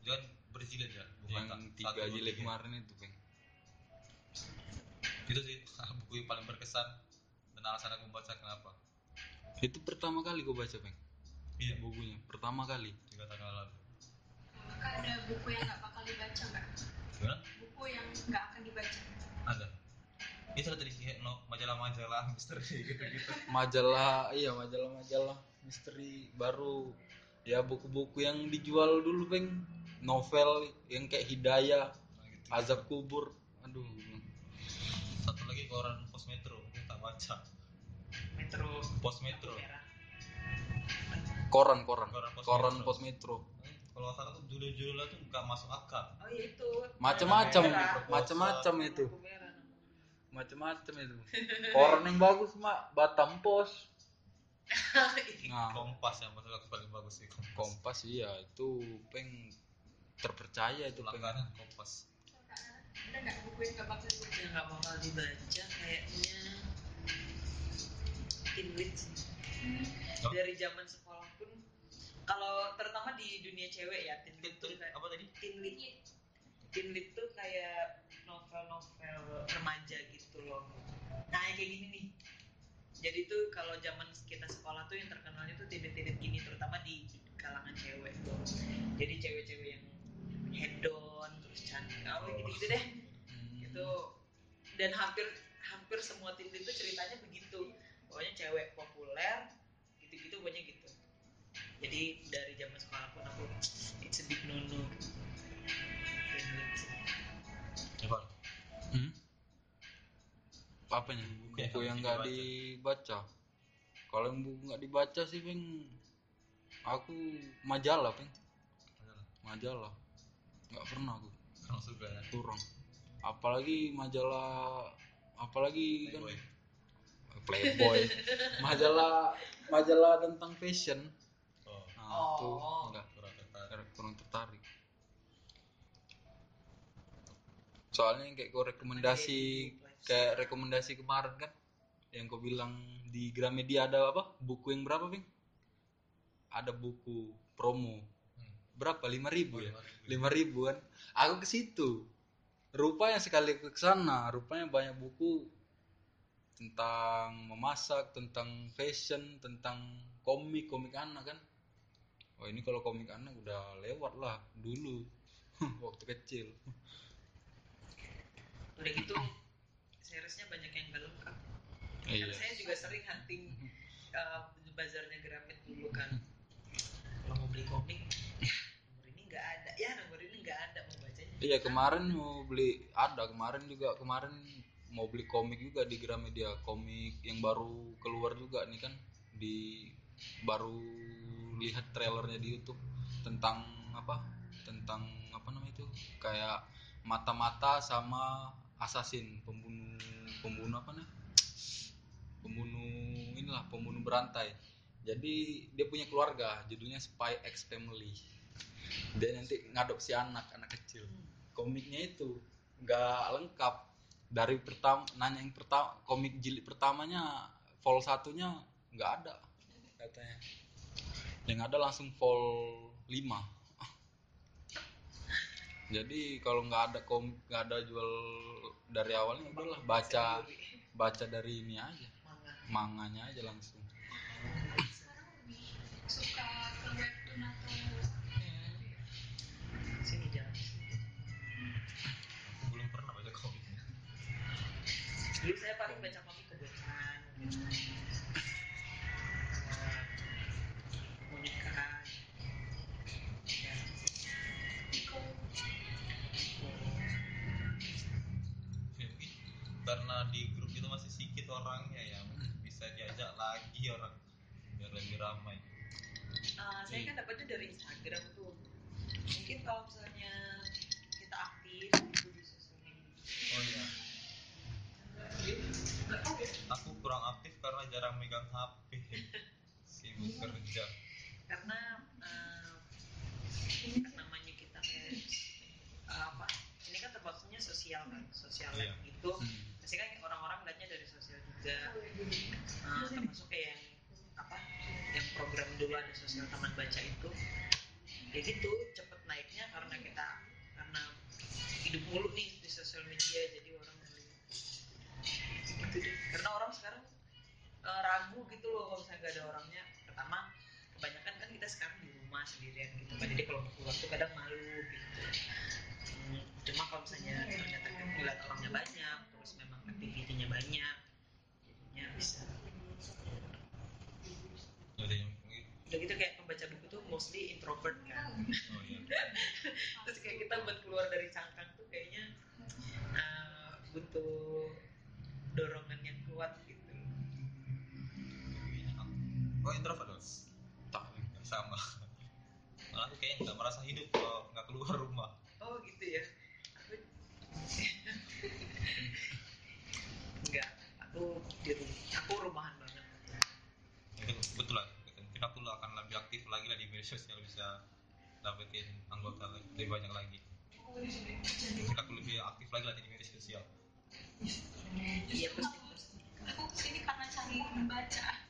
dia kan berjilid ya Bung yang Hatta. tiga Satu, jilid tiga. kemarin itu peng itu sih buku yang paling berkesan dan alasan aku membaca kenapa. Itu pertama kali gue baca peng iya. Bukunya pertama kali. Tiga tahun lalu. Maka ada buku yang nggak bakal dibaca nggak gimana? Buku yang nggak akan dibaca. Ada itu tadi kayak no, majalah-majalah misteri gitu-gitu. Majalah iya majalah-majalah misteri baru. Ya buku-buku yang dijual dulu peng novel yang kayak hidayah Nah, gitu. azab kubur. Aduh. Satu lagi koran pos metro kita tak baca. Metro. Pos metro. Koran koran. Koran pos koran metro. pos metro Eh, kalau salah tuh judul-judulnya tuh nggak masuk akal. Oh iya itu. macam-macam. Merah. macam-macam itu. Macam-macam itu. Koran yang bagus mak. Batam Pos nah. Kompas yang masuk aku paling bagus sih kompas. Kompas iya. Itu peng terpercaya itu langganan kompas. Ada nggak buku yang nggak bakal Yang nggak bakal dibaca? Kayaknya Teen Lit sih. Oh. Dari zaman sekolah pun. Kalau terutama di dunia cewek ya Teen Lit itu tuh kayak apa tadi? Teen Lit Teen Lit tuh kayak novel-novel remaja gitu loh. Nah yang kayak gini nih. Jadi tuh kalau zaman kita sekolah tuh yang terkenalnya tuh tinit-tinit gini terutama di kalangan cewek tuh. Jadi cewek-cewek yang hedon terus cantik, oh, gitu-gitu deh. Hmm. Gitu. Dan hampir hampir semua lit itu ceritanya begitu. Pokoknya cewek populer, gitu-gitu pokoknya gitu. Jadi dari zaman sekolah pun aku it's a big coba Hmm? Apanya? Buku yang Buku yang nggak dibaca. Kalau yang buku nggak dibaca sih, Peng, aku majalah, Peng. Majalah. Nggak pernah aku kalau suka ya kurang. Apalagi majalah, apalagi kan Playboy. Playboy. majalah, majalah tentang fashion. oh Nah, Oh. itu enggak kurang tertarik kurang tertarik. Soalnya yang kayak kau rekomendasi kayak rekomendasi kemarin kan yang kau bilang di Gramedia ada apa? Buku yang berapa Bing? Ada buku promo. Hmm. berapa? lima ribu ya? lima ribu. kan aku ke situ. Rupanya sekali ke sana rupanya banyak buku tentang memasak tentang fashion tentang komik komik anak kan. Oh ini kalau komik anak udah lewat lah dulu. Waktu kecil. Udah gitu seriesnya banyak yang gak lengkap. iya Karena saya juga sering hunting uh, bazarnya Gramet dulu kan. Kalau mau beli komik, ya nomor ini nggak ada. Ya nomor ini nggak ada mau bacanya. iya kemarin mau beli ada kemarin juga kemarin mau beli komik juga di Gramedia komik yang baru keluar juga nih kan di baru lihat trailernya di YouTube tentang apa tentang apa namanya itu kayak mata-mata sama assassin pembunuh pembunuh apa nih pembunuh inilah pembunuh berantai. Jadi dia punya keluarga judulnya Spy X Family. Dia nanti ngadopsi anak anak kecil. Komiknya itu nggak lengkap. Dari pertama nanya yang pertama komik jilid pertamanya vol satunya nggak ada katanya. Yang ada langsung vol 5 jadi kalau nggak ada komik nggak ada jual dari awalnya udahlah baca baca dari ini aja Manga. manganya aja langsung sekarang lebih suka ke webtoon atau Sini jalan. Aku belum pernah baca komiknya. Dulu saya paling baca karena di grup itu masih sedikit orangnya ya bisa diajak lagi orang biar lebih ramai Eh, saya kan dapetnya dari Instagram tuh. Mungkin kalau misalnya kita aktif di sosial media. oh iya aku kurang aktif karena jarang megang HP sibuk kerja karena kan namanya kita kayak eh, apa ini kan termasuknya sosial kan sosial Iya. itu Hmm. Pasti kan orang-orang lihatnya dari sosial juga. Eh, termasuk kayak yang apa yang program dulu ada sosial taman baca itu. Ya gitu cepet naiknya karena kita karena hidup mulu nih di sosial media jadi orang gitu deh. Karena orang sekarang eh, ragu gitu loh kalau misalnya gak ada orangnya. Pertama kebanyakan kan kita sekarang di rumah sendirian gitu kan. Jadi kalau keluar tuh kadang malu gitu cuma kalau misalnya ternyata ngeliat orangnya banyak terus memang aktivitinya banyak jadinya bisa. Ada yang mungkin? Udah gitu kayak pembaca buku tuh mostly introvert kan. Oh iya. Terus kayak kita buat keluar dari cangkang tuh kayaknya eh, butuh dorongan yang kuat gitu. Oh introvert? Dong tak sama. Malah aku kayaknya nggak merasa hidup kalau nggak keluar rumah. Oh gitu ya enggak aku di rumah aku rumahan banget. Itu betul lah mungkin aku akan lebih aktif lagi lah di media sosial bisa dapetin anggota lebih banyak lagi. Mungkin aku lebih aktif lagi lah di media sosial. Iya pasti pasti. Aku ke sini karena cari membaca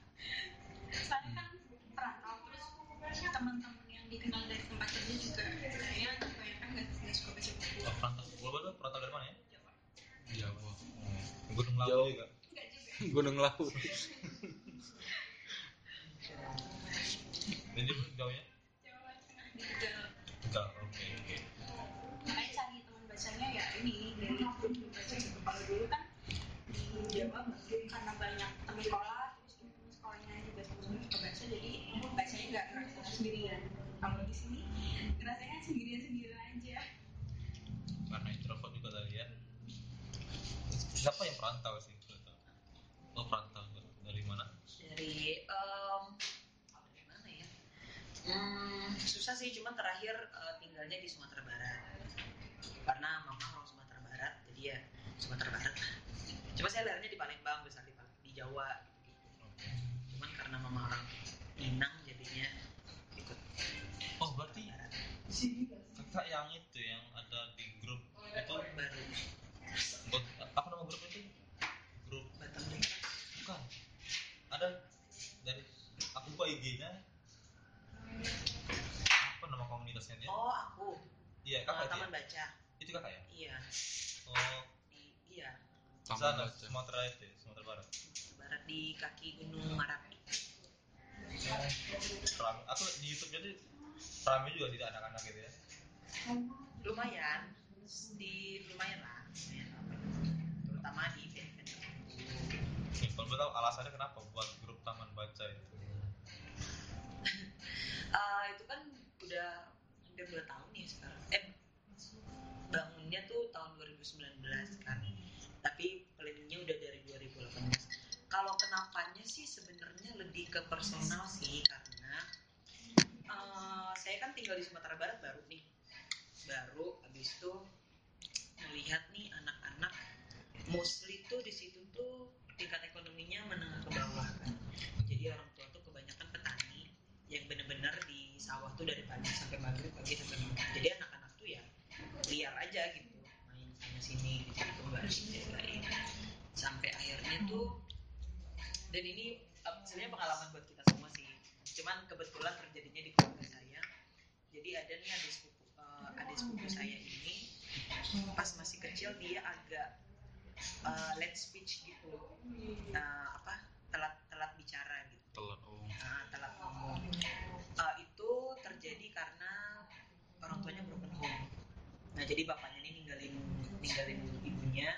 Gunung Lawu dan dia jauhnya di Tegal oke oke. Makanya cari teman bacanya ya ini dari grup baca buku kalau dulu kan di Jawa karena banyak teman sekolah terus teman sekolahnya juga sama-sama suka baca jadi bacanya nggak ngerasa sendirian. Kalau di sini ngerasanya sendirian sendirian aja. Karena introvert juga tadi ya. Siapa yang perantau sih oh perantau dari mana dari em, dari mana ya hmm, susah sih cuma terakhir eh, tinggalnya di Sumatera Barat. Karena mama orang Sumatera Barat jadi ya Sumatera Barat cuma saya lahirnya di Palembang besar di, di Jawa gitu. cuman karena mama orang Minang jadinya ikut oh berarti Barat kakak yang itu yang ada di grup itu baru buat apa nama grup itu grup Batam Putra. bukan ada dari aku buka IG-nya apa nama dia oh aku. Iya kakak Taman dia. Baca. Itu kakak ya? Iya. Oh. Di, iya. Taman sana Baca. Sumatera itu ya, Sumatera Barat. Barat di kaki Gunung Marapi Rame. aku di YouTube jadi rame juga tidak anak-anak gitu ya. Lumayan. Di lumayan lah. Lumayan ramai. terutama di event-event. Nih, kalau boleh tahu alasannya kenapa buat grup taman baca itu? Eh, itu kan udah hampir dua tahun ya sekarang. Eh bangunnya tuh tahun 2019 kan. Tapi planningnya udah dari 2018 kalau kenapanya sih sebenarnya lebih ke personal sih karena eh, saya kan tinggal di Sumatera Barat baru nih. Baru habis itu melihat nih anak-anak mostly tuh di situ tuh tingkat ekonominya menengah ke bawah. Kan jadi orang tua tuh kebanyakan petani yang bener-bener tuh dari pagi sampai maghrib pagi sampai maghrib jadi anak-anak tuh ya liar aja gitu. Main sana sini gitu nggak dijagain sampai akhirnya tuh dan ini eh, sebenarnya pengalaman buat kita semua sih. Cuman kebetulan terjadinya di keluarga saya. Jadi ada nih adik sepupu eh, adik sepupu saya ini pas masih kecil dia agak eh, late speech gitu. Nah, apa telat telat bicara gitu. Telat oh. Nah, telat ngomong Eh, itu terjadi karena orang tuanya broken home nah jadi bapaknya ini ninggalin ninggalin ibunya.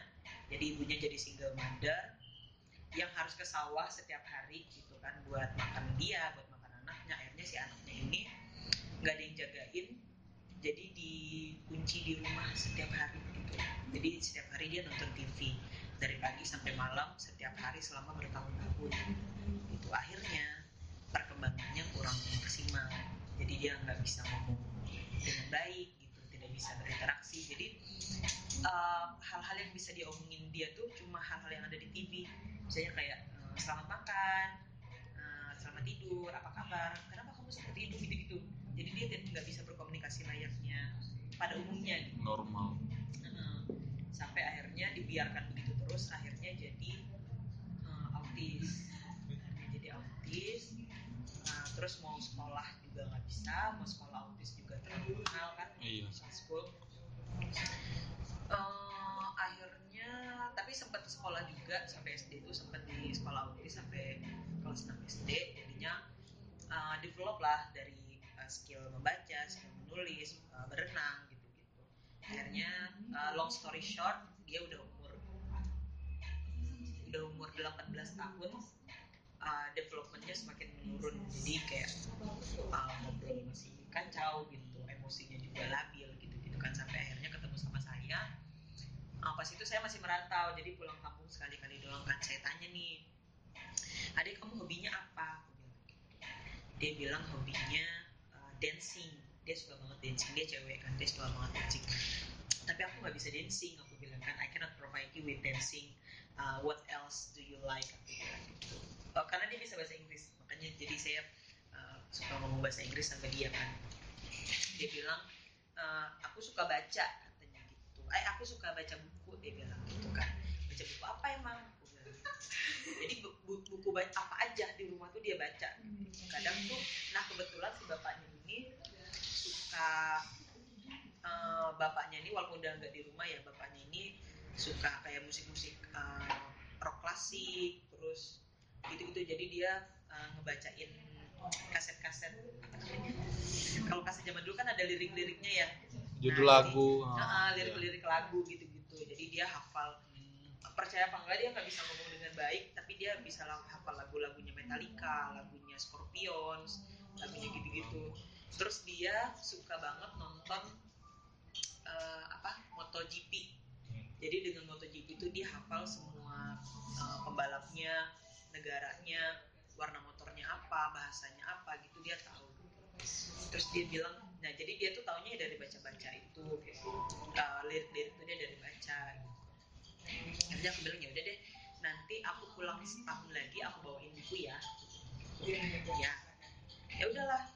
Jadi ibunya jadi single mother yang harus ke sawah setiap hari gitu kan buat makan dia buat makan anaknya. Akhirnya si anaknya ini nggak ada yang jagain. Jadi dikunci di rumah setiap hari gitu. Jadi setiap hari dia nonton TV dari pagi sampai malam setiap hari selama bertahun-tahun. Itu akhirnya perkembangannya kurang maksimal. Jadi dia nggak bisa ngomong dengan baik gitu bisa berinteraksi. Jadi eh, hal-hal yang bisa diomongin dia tuh cuma hal-hal yang ada di TV misalnya kayak eh, selamat makan eh, selamat tidur apa kabar? Kenapa kamu seperti itu? Gitu-gitu. Jadi dia tidak- nggak bisa berkomunikasi layaknya pada umumnya. Gitu. normal. Heeh. sampai akhirnya dibiarkan begitu terus akhirnya jadi eh, autis. Akhirnya jadi autis. Nah, terus mau sekolah juga nggak bisa mau sekolah iya. Eh, akhirnya tapi sempat sekolah juga sampai SD itu sempat di sekolah autis sampai kelas 6 SD jadinya eh, develop lah dari eh, skill membaca skill menulis eh, berenang gitu-gitu. Akhirnya eh, long story short dia udah umur udah umur 18 tahun uh, developmentnya semakin menurun. Jadi kayak uh, ngobrol masih kacau gitu emosinya juga labil gitu gitu kan. Sampai akhirnya ketemu sama saya. Uh, pas itu saya masih merantau jadi pulang kampung sekali-kali doang kan. Saya tanya nih adik kamu hobinya apa? Gitu. dia bilang hobinya uh, dancing. Dia suka banget dancing. Dia cewek kan dia suka banget dancing. Tapi aku nggak bisa dancing aku bilang kan. I cannot provide you with dancing. Uh, what else do you like? Aku bilang gitu. Oh, karena dia bisa bahasa Inggris. Makanya jadi saya uh, suka ngomong bahasa Inggris sama dia kan dia bilang "Uh, aku suka baca katanya gitu. Eh aku suka baca buku dia bilang gitu kan. Baca buku apa emang? Bilang jadi bu- bu- buku baca apa aja di rumah tuh dia baca. Gitu. kadang tuh nah kebetulan si bapaknya ini suka eh, bapaknya ini walaupun udah nggak di rumah ya bapaknya ini suka kayak musik-musik eh, rock klasik terus gitu-gitu. Jadi dia eh, ngebacain kaset-kaset apa namanya? Kalau kaset zaman dulu kan ada lirik-liriknya ya. Judul Nah, lagu. Nah, ah, iya. lirik-lirik lagu gitu-gitu. Jadi dia hafal percaya apa enggak dia nggak bisa ngomong dengan baik tapi dia bisa hafal lagu-lagunya Metallica lagunya Scorpions lagunya gitu-gitu. Terus dia suka banget nonton eh, apa MotoGP. Jadi dengan MotoGP itu dia hafal semua eh, pembalapnya negaranya warna apa bahasanya apa gitu dia tahu. Terus dia bilang nah jadi dia tuh taunya dari baca-baca itu uh, lirik-lirik itu dia dari baca. Gitu akhirnya aku bilang ya udah deh nanti aku pulang setahun lagi aku bawain buku ya. Ya. Ya udahlah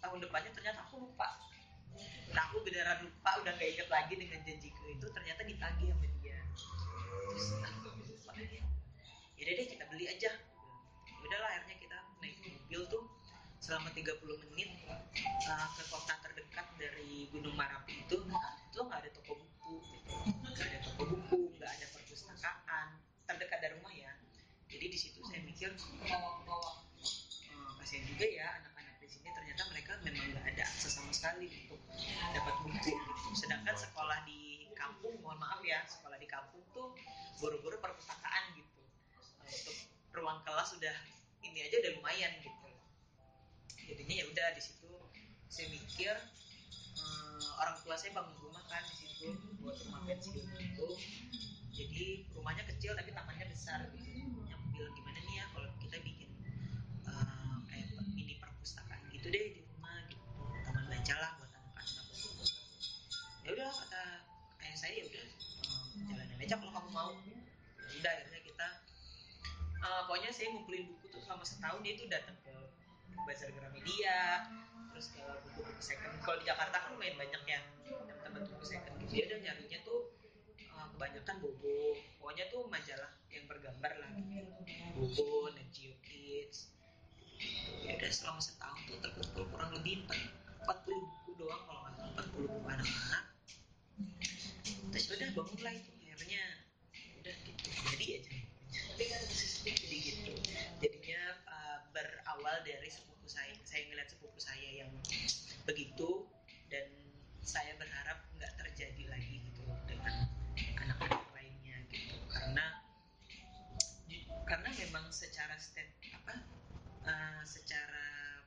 tahun depannya ternyata aku lupa. Nah aku beneran lupa udah gak inget lagi dengan janjiku itu ternyata ditagih sama dia. Terus aku lupa. Ya udah deh kita beli aja. Ya udahlah akhirnya kita mobil tuh selama 30 menit uh, ke kota terdekat dari Gunung Marapi itu itu nggak ada toko buku gitu. nggak ada toko buku nggak ada perpustakaan terdekat dari rumah ya jadi di situ saya mikir eh, kasihan juga ya anak-anak di sini ternyata mereka memang nggak ada akses sama sekali untuk dapat buku gitu. sedangkan sekolah di kampung mohon maaf ya sekolah di kampung tuh buru-buru perpustakaan gitu Eh, untuk ruang kelas sudah ini aja udah lumayan gitu. Jadinya ya udah di situ saya mikir um, orang tua saya bangun rumah kan di situ buat rumah pensiun gitu jadi rumahnya kecil tapi tamannya besar gitu. Yang bilang gimana nih ya kalau kita bikin uh, kayak mini perpustakaan gitu deh di rumah gitu. Taman baca lah buat anak-anak gitu. ya udah kata ayah saya ya udah um, jalanin aja kalau kamu mau. Ya udah akhirnya kita uh, pokoknya saya ngumpulin selama setahun dia tuh datang ke bazar Gramedia terus ke buku-buku second. Kalau di Jakarta kan lumayan banyak ya tempat-tempat buku second gitu. Dia udah nyarinya tuh uh, kebanyakan bobo. Pokoknya tuh majalah yang bergambar lah bobo dan Kids. Gitu. ya udah selama setahun tuh terkumpul kurang lebih 40 buku doang kalau nggak salah 40 buku anak-anak. Terus udah bangunlah itu akhirnya udah gitu jadi aja jadi gitu jadinya uh, berawal dari sepupu saya saya ngeliat sepupu saya yang begitu dan saya berharap nggak terjadi lagi gitu dengan anak-anak lainnya gitu. Karena karena memang secara stat apa uh, secara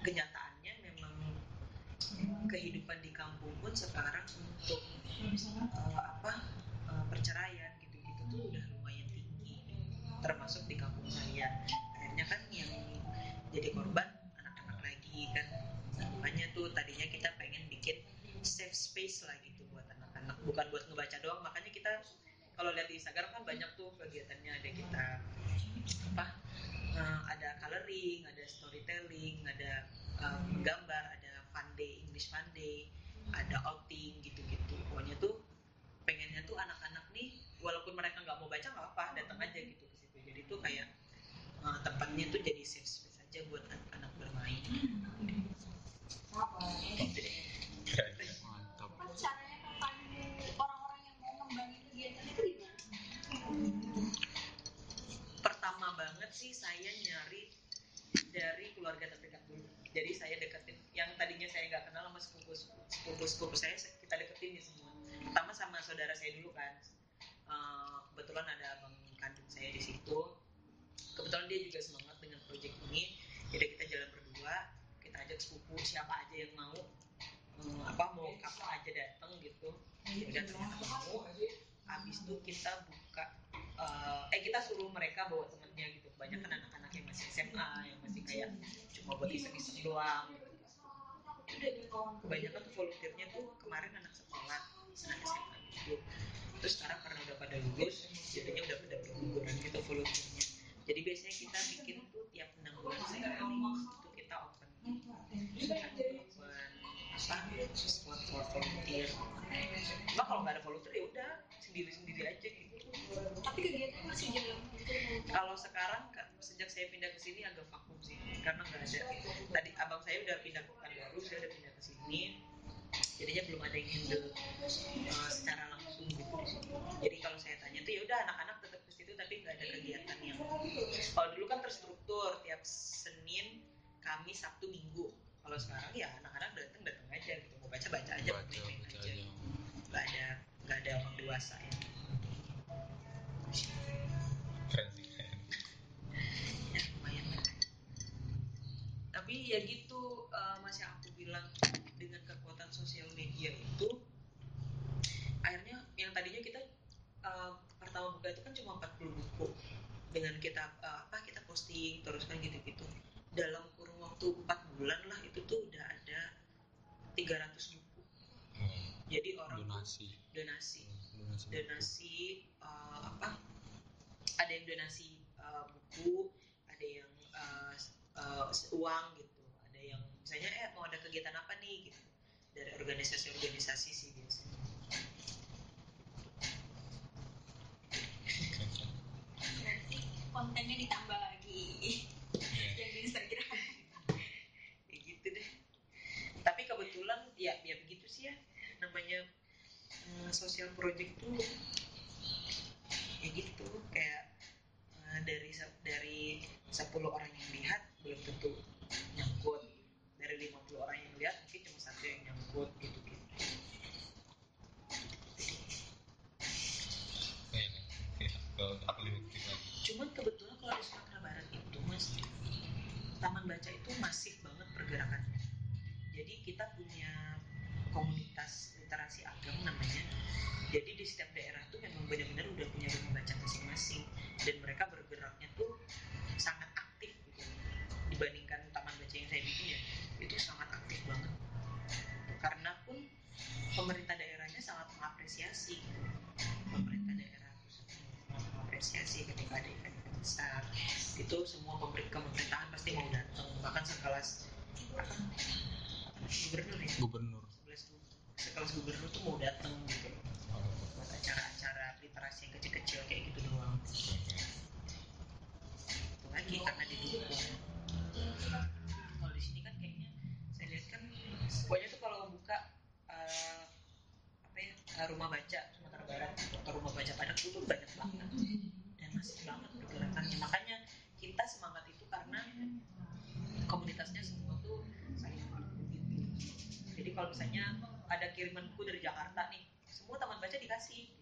kenyataannya memang kehidupan di kampung pun sekarang untuk uh, apa uh, perceraian gitu-gitu tuh udah lumayan tinggi termasuk di kampung saya safe space lah gitu buat anak-anak. Bukan buat ngebaca doang makanya kita kalau lihat di Instagram kan banyak tuh kegiatannya. Ada kita apa uh, ada coloring ada storytelling ada uh, menggambar ada fun day English fun day ada outing gitu-gitu. Pokoknya tuh pengennya tuh anak-anak nih walaupun mereka nggak mau baca nggak apa datang aja gitu ke situ. Jadi tuh kayak uh, tempatnya tuh jadi safe space aja buat anak-anak bermain. Gitu sih saya nyari dari keluarga terdekat dulu. Jadi saya deketin. Yang tadinya saya nggak kenal sama sepupu sepupu sepupu saya kita deketin ya semua. Pertama sama saudara saya dulu kan. Eh, kebetulan ada abang kandung saya di situ. Kebetulan dia juga semangat dengan proyek ini. Jadi kita jalan berdua kita ajak sepupu siapa aja yang mau. Eh, apa mau kapan aja datang gitu. Udah ternyata mau habis itu kita buka eh, eh kita suruh mereka bawa temennya gitu kebanyakan anak-anak yang masih SMA yang masih kayak cuma buat iseng-iseng doang. Kebanyakan tuh volunteernya tuh kemarin anak sekolah anak SMA gitu terus sekarang karena udah pada lulus jadinya udah pada berguguran gitu volunteernya. Jadi biasanya kita bikin tuh tiap enam bulan sekali itu kita open. Open apa spot for volunteer. Cuma kalau nggak ada volunteer ya udah sendiri sendiri aja gitu Tapi kegiatan masih jalan gitu. kalau sekarang kan, sejak saya pindah ke sini agak vakum sih karena nggak ada tadi abang saya udah pindah ke Pekanbaru saya udah pindah ke sini. Jadinya belum ada yang handle uh, secara langsung gitu. Di sini jadi kalau saya tanya tuh ya udah anak-anak tetap ke situ tapi nggak ada kegiatan yang kalau dulu kan terstruktur tiap Senin Kamis Sabtu Minggu. Kalau sekarang ya anak-anak datang datang aja gitu. Mau baca baca aja baca main-main baca aja. aja. Nggak ada nggak ada orang dewasa ya ya lumayan tapi ya gitu eh, mas yang aku bilang dengan kekuatan sosial media itu akhirnya yang tadinya kita eh, pertama buka itu kan cuma 40 buku dengan kita eh, apa kita posting terus kan gitu-gitu. Dalam kurun waktu 4 bulan lah itu tuh udah ada 300 buku. Hmm. jadi orang donasi donasi. donasi donasi. Eh, apa? Ada yang donasi eh, buku ada yang eh, eh, uang gitu. Ada yang misalnya eh mau ada kegiatan apa nih? gitu. Dari organisasi-organisasi sih biasanya. Berarti kontennya ditambah lagi yang di Instagram. ya gitu deh. Tapi kebetulan ya ya begitu sih ya. Namanya eh, social project tuh ya gitu. Kayak eh, dari dari 10 orang yang lihat belum tentu nyangkut. Dari 50 orang yang lihat mungkin cuma satu yang nyangkut gitu gitu. Cuman kebetulan kalau di Sumatera Barat itu mas taman baca itu masif banget pergerakannya. Jadi kita punya komunitas literasi agama namanya. Jadi di setiap daerah tuh memang benar-benar udah punya rumah baca masing-masing. Dan mereka bergeraknya tuh sangat aktif gitu. dibandingkan taman baca yang saya bikin ya itu sangat aktif banget. Karena pun pemerintah daerahnya sangat mengapresiasi gitu. pemerintah daerah sangat mengapresiasi ketika ada event besar. Itu semua pemerintahan pasti mau datang. Bahkan sekelas gubernur ya. Gubernur tuh mau datang gitu. Buat acara-acara literasi yang kecil-kecil kayak gitu doang. Itu lagi karena didukung kalau di sini kan kayaknya saya lihat kan pokoknya tuh kalau buka eh, apa ya rumah baca Sumatera Barat atau rumah baca Padang itu banyak banget kalau misalnya ada kiriman buku dari Jakarta nih semua taman baca dikasih.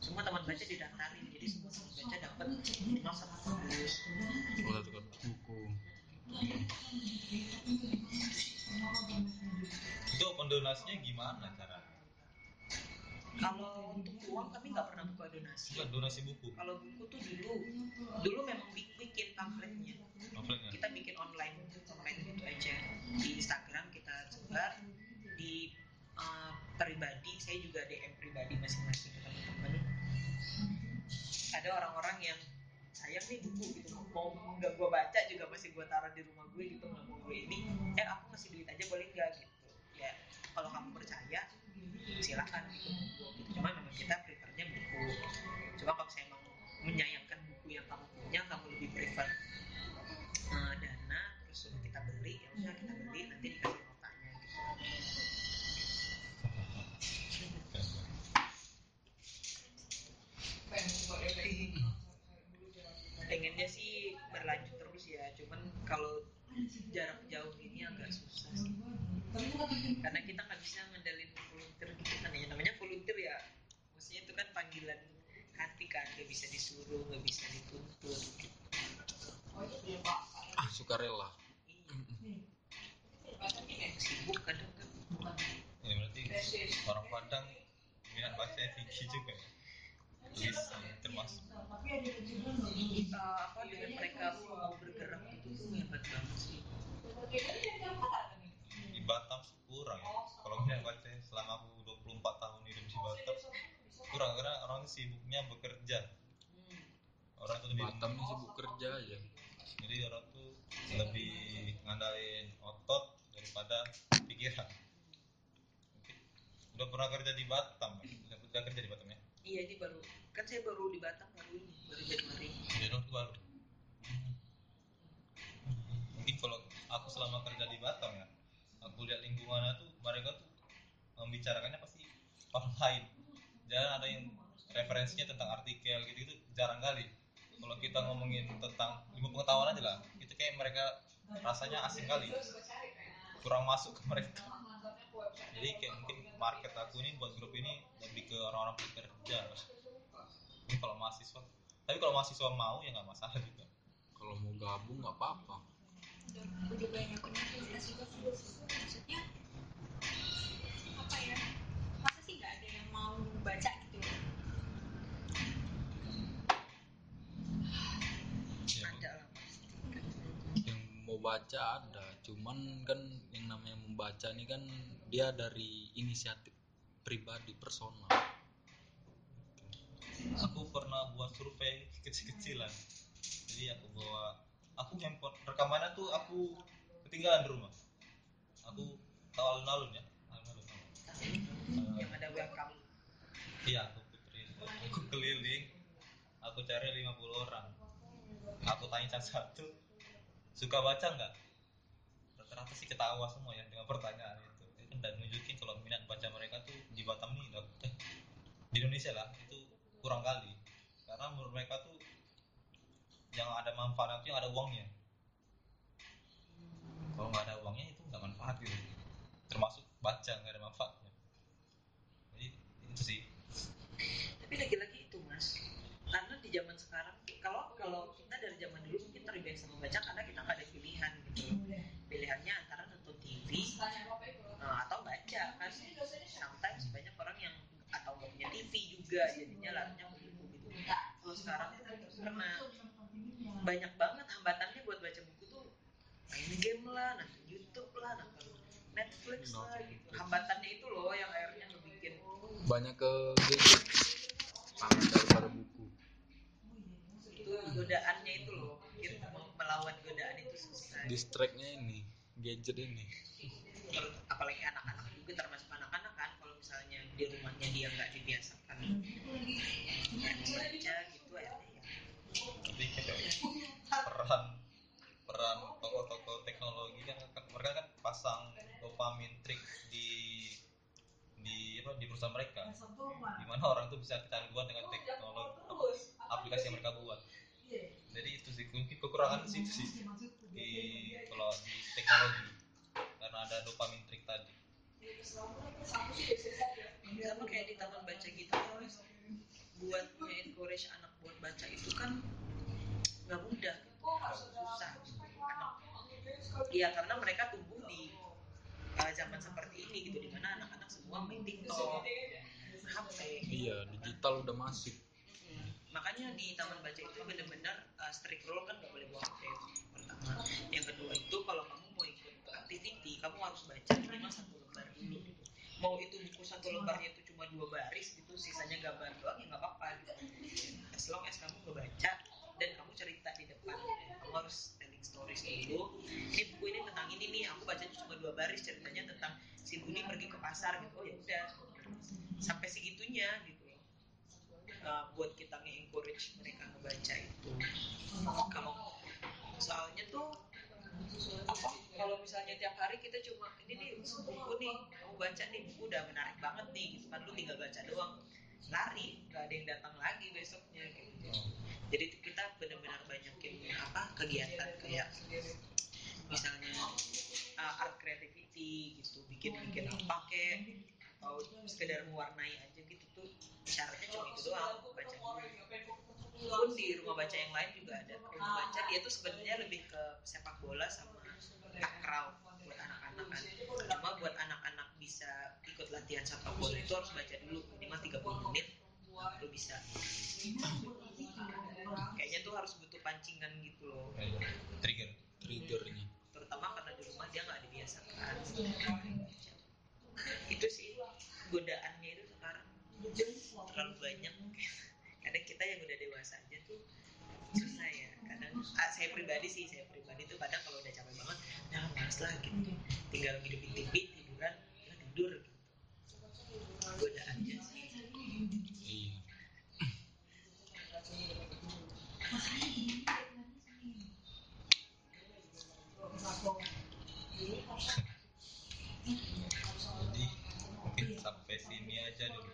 Semua taman baca didaftarin. Jadi semua taman baca dapat minimal satu satu buku. Itu pendonasinya gimana cara? Kalau untuk uang kami nggak pernah buka donasi. Enggak, donasi buku. Kalau buku tuh dulu. Dulu memang bik- bikin pamfletnya. Pamfletnya? Kita bikin online. Online gitu aja. Di Instagram kita sebar di uh, pribadi saya juga DM pribadi masing-masing ke teman-teman. Ada orang-orang yang sayang nih buku gitu mau nggak gue baca juga masih gue taruh di rumah gue gitu nggak mau gue ini eh aku ngasih duit aja boleh nggak? Gitu. Ya kalau kamu percaya silakan gitu. Gitu cuma memang kita prefernya buku. Cuma kalau saya emang menyayangkan kalau jarak jauh ini agak susah sih. Karena kita nggak bisa ngendalin volunteer gitu kan ya. Namanya volunteer ya. Maksudnya itu kan panggilan hati kan. Nggak bisa disuruh nggak bisa dituntut. Gitu. ah sukarela iya. Sibuk kadang kan. Ya berarti orang Padang minat bacanya tinggi juga ya bisa termasuk. Apa dengan mereka mau bergerak itu tuh hebat banget sih. Di Batam sih kurang ya. Kalau minat baca selama aku 24 tahun hidup di Batam kurang karena orang sibuknya bekerja. Hmm. orang tuh lebih Batam sibuk. kerja aja. Jadi orang tuh lebih ngandalin otot daripada pikiran. Udah pernah kerja di Batam udah, udah kerja di Batam ya? Iya ini baru kan saya baru di Batam baru ini baru Januari. Orang baru mungkin kalau aku selama kerja di Batam ya aku lihat lingkungannya tuh mereka tuh membicarakannya pasti online. Jarang ada yang referensinya tentang artikel gitu gitu jarang kali. Kalau kita ngomongin tentang ilmu pengetahuan aja lah itu kayak mereka rasanya asing kali. Kurang masuk ke mereka. Jadi kayak mungkin market aku ini buat grup ini lebih ke orang-orang pekerja ini kalau mahasiswa tapi kalau mahasiswa mau ya nggak masalah juga kalau mau gabung nggak apa-apa. Udah banyak universitas juga maksudnya apa ya? Masa sih nggak ada yang mau baca gitu? Ya, ada lah yang mau baca ada. Cuman kan yang namanya membaca ini kan dia dari inisiatif pribadi personal aku pernah buat survei kecil-kecilan. Jadi aku bawa aku handphone rekamannya tuh aku ketinggalan di rumah. Aku tahu alun-alun ya alun-alun. Yang ada welcome iya aku puterin aku keliling aku cari 50 orang. Aku tanya satu suka baca nggak? Rata-rata sih ketawa semua ya dengan pertanyaan itu. Dan nunjukin kalau minat baca mereka tuh di Batam nih udah- eh, di Indonesia lah itu kurang kali. Karena menurut mereka tuh yang ada manfaatnya yang ada uangnya kalau nggak ada uangnya itu nggak manfaat gitu termasuk baca nggak ada manfaatnya jadi itu sih tapi lagi-lagi itu mas karena di zaman sekarang kalau kalau kita dari zaman dulu mungkin terbiasa membaca karena kita nggak ada pilihan gitu pilihannya antara nonton TV eh, atau baca kan sometimes banyak orang yang atau nggak punya TV juga jadinya larinya ke buku gitu kalau sekarang tuh karena banyak banget hambatannya buat baca buku tuh main game lah nonton YouTube lah nonton Netflix lah gitu hambatannya itu loh yang akhirnya ngebikin banyak ke gadget sangat daripada buku itu godaannya itu loh kita mau melawan godaan itu susah distractnya ini gadget ini. Apalagi anak-anak juga termasuk anak-anak kan kalau misalnya di rumahnya dia nggak dibiasakan ya, membaca gitu akhirnya ya tapi kayak peran peran toko-toko teknologi kan, kan mereka kan pasang dopamin trik di di apa di perusahaan mereka di mana orang tuh bisa kecanduan dengan teknologi apa, aplikasi yang mereka buat jadi itu sih mungkin kekurangan sih itu sih di kalau di teknologi karena ada dopamin trik tadi sama kayak di taman baca gitu kan buat encourage anak buat baca itu kan nggak mudah susah anak iya karena mereka tumbuh di uh, zaman seperti ini gitu di mana anak-anak semua main TikTok HP iya digital udah masif Hmm, makanya di taman baca itu benar-benar uh, strict rule kan nggak boleh bawa HP pertama yang kedua itu kalau kamu mau ikut activity kamu harus baca minimal satu lembar dulu gitu. mau itu lembarnya itu cuma dua baris gitu sisanya gambar doang ya nggak apa-apa gitu. as long as kamu ngebaca dan kamu cerita di depan kamu harus telling stories dulu. Ini buku ini tentang ini nih aku bacanya cuma dua baris ceritanya tentang si Buni pergi ke pasar gitu. Oh ya udah sampai segitunya gitu. Uh, buat kita nge-encourage mereka ngebaca itu. Kalau soalnya tuh apa? Kalau misalnya tiap hari kita cuma ini nih buku nih kamu baca nih buku udah menarik banget nih gitu kan lu tinggal baca doang. Lari nggak ada yang datang lagi besoknya gitu. Jadi tuh kita benar-benar banyakin apa kegiatan kayak misalnya uh, art creativity gitu bikin-bikin apa kek atau sekedar mewarnai aja gitu tuh syaratnya cuma itu doang baca pun di rumah baca yang lain juga ada. Rumah baca dia tuh sebenarnya lebih ke sepak bola sama takraw buat anak-anak kan. Cuma buat anak-anak bisa ikut latihan sepak bola itu harus baca dulu minimal 30 menit baru bisa. Kayaknya tuh harus butuh pancingan gitu loh. Trigger. Triggernya. Terutama karena di rumah dia nggak dibiasakan. Itu sih godaannya itu sekarang. Terlalu banyak kadang kita yang udah dewasa aja tuh susah ya. Kadang ah, saya pribadi sih saya pribadi tuh kadang kalau udah capek banget nah males lah gitu. Tinggal hidupin TV tiduran ya tidur gitu. Sih. Jadi mungkin sampai sini aja dulu.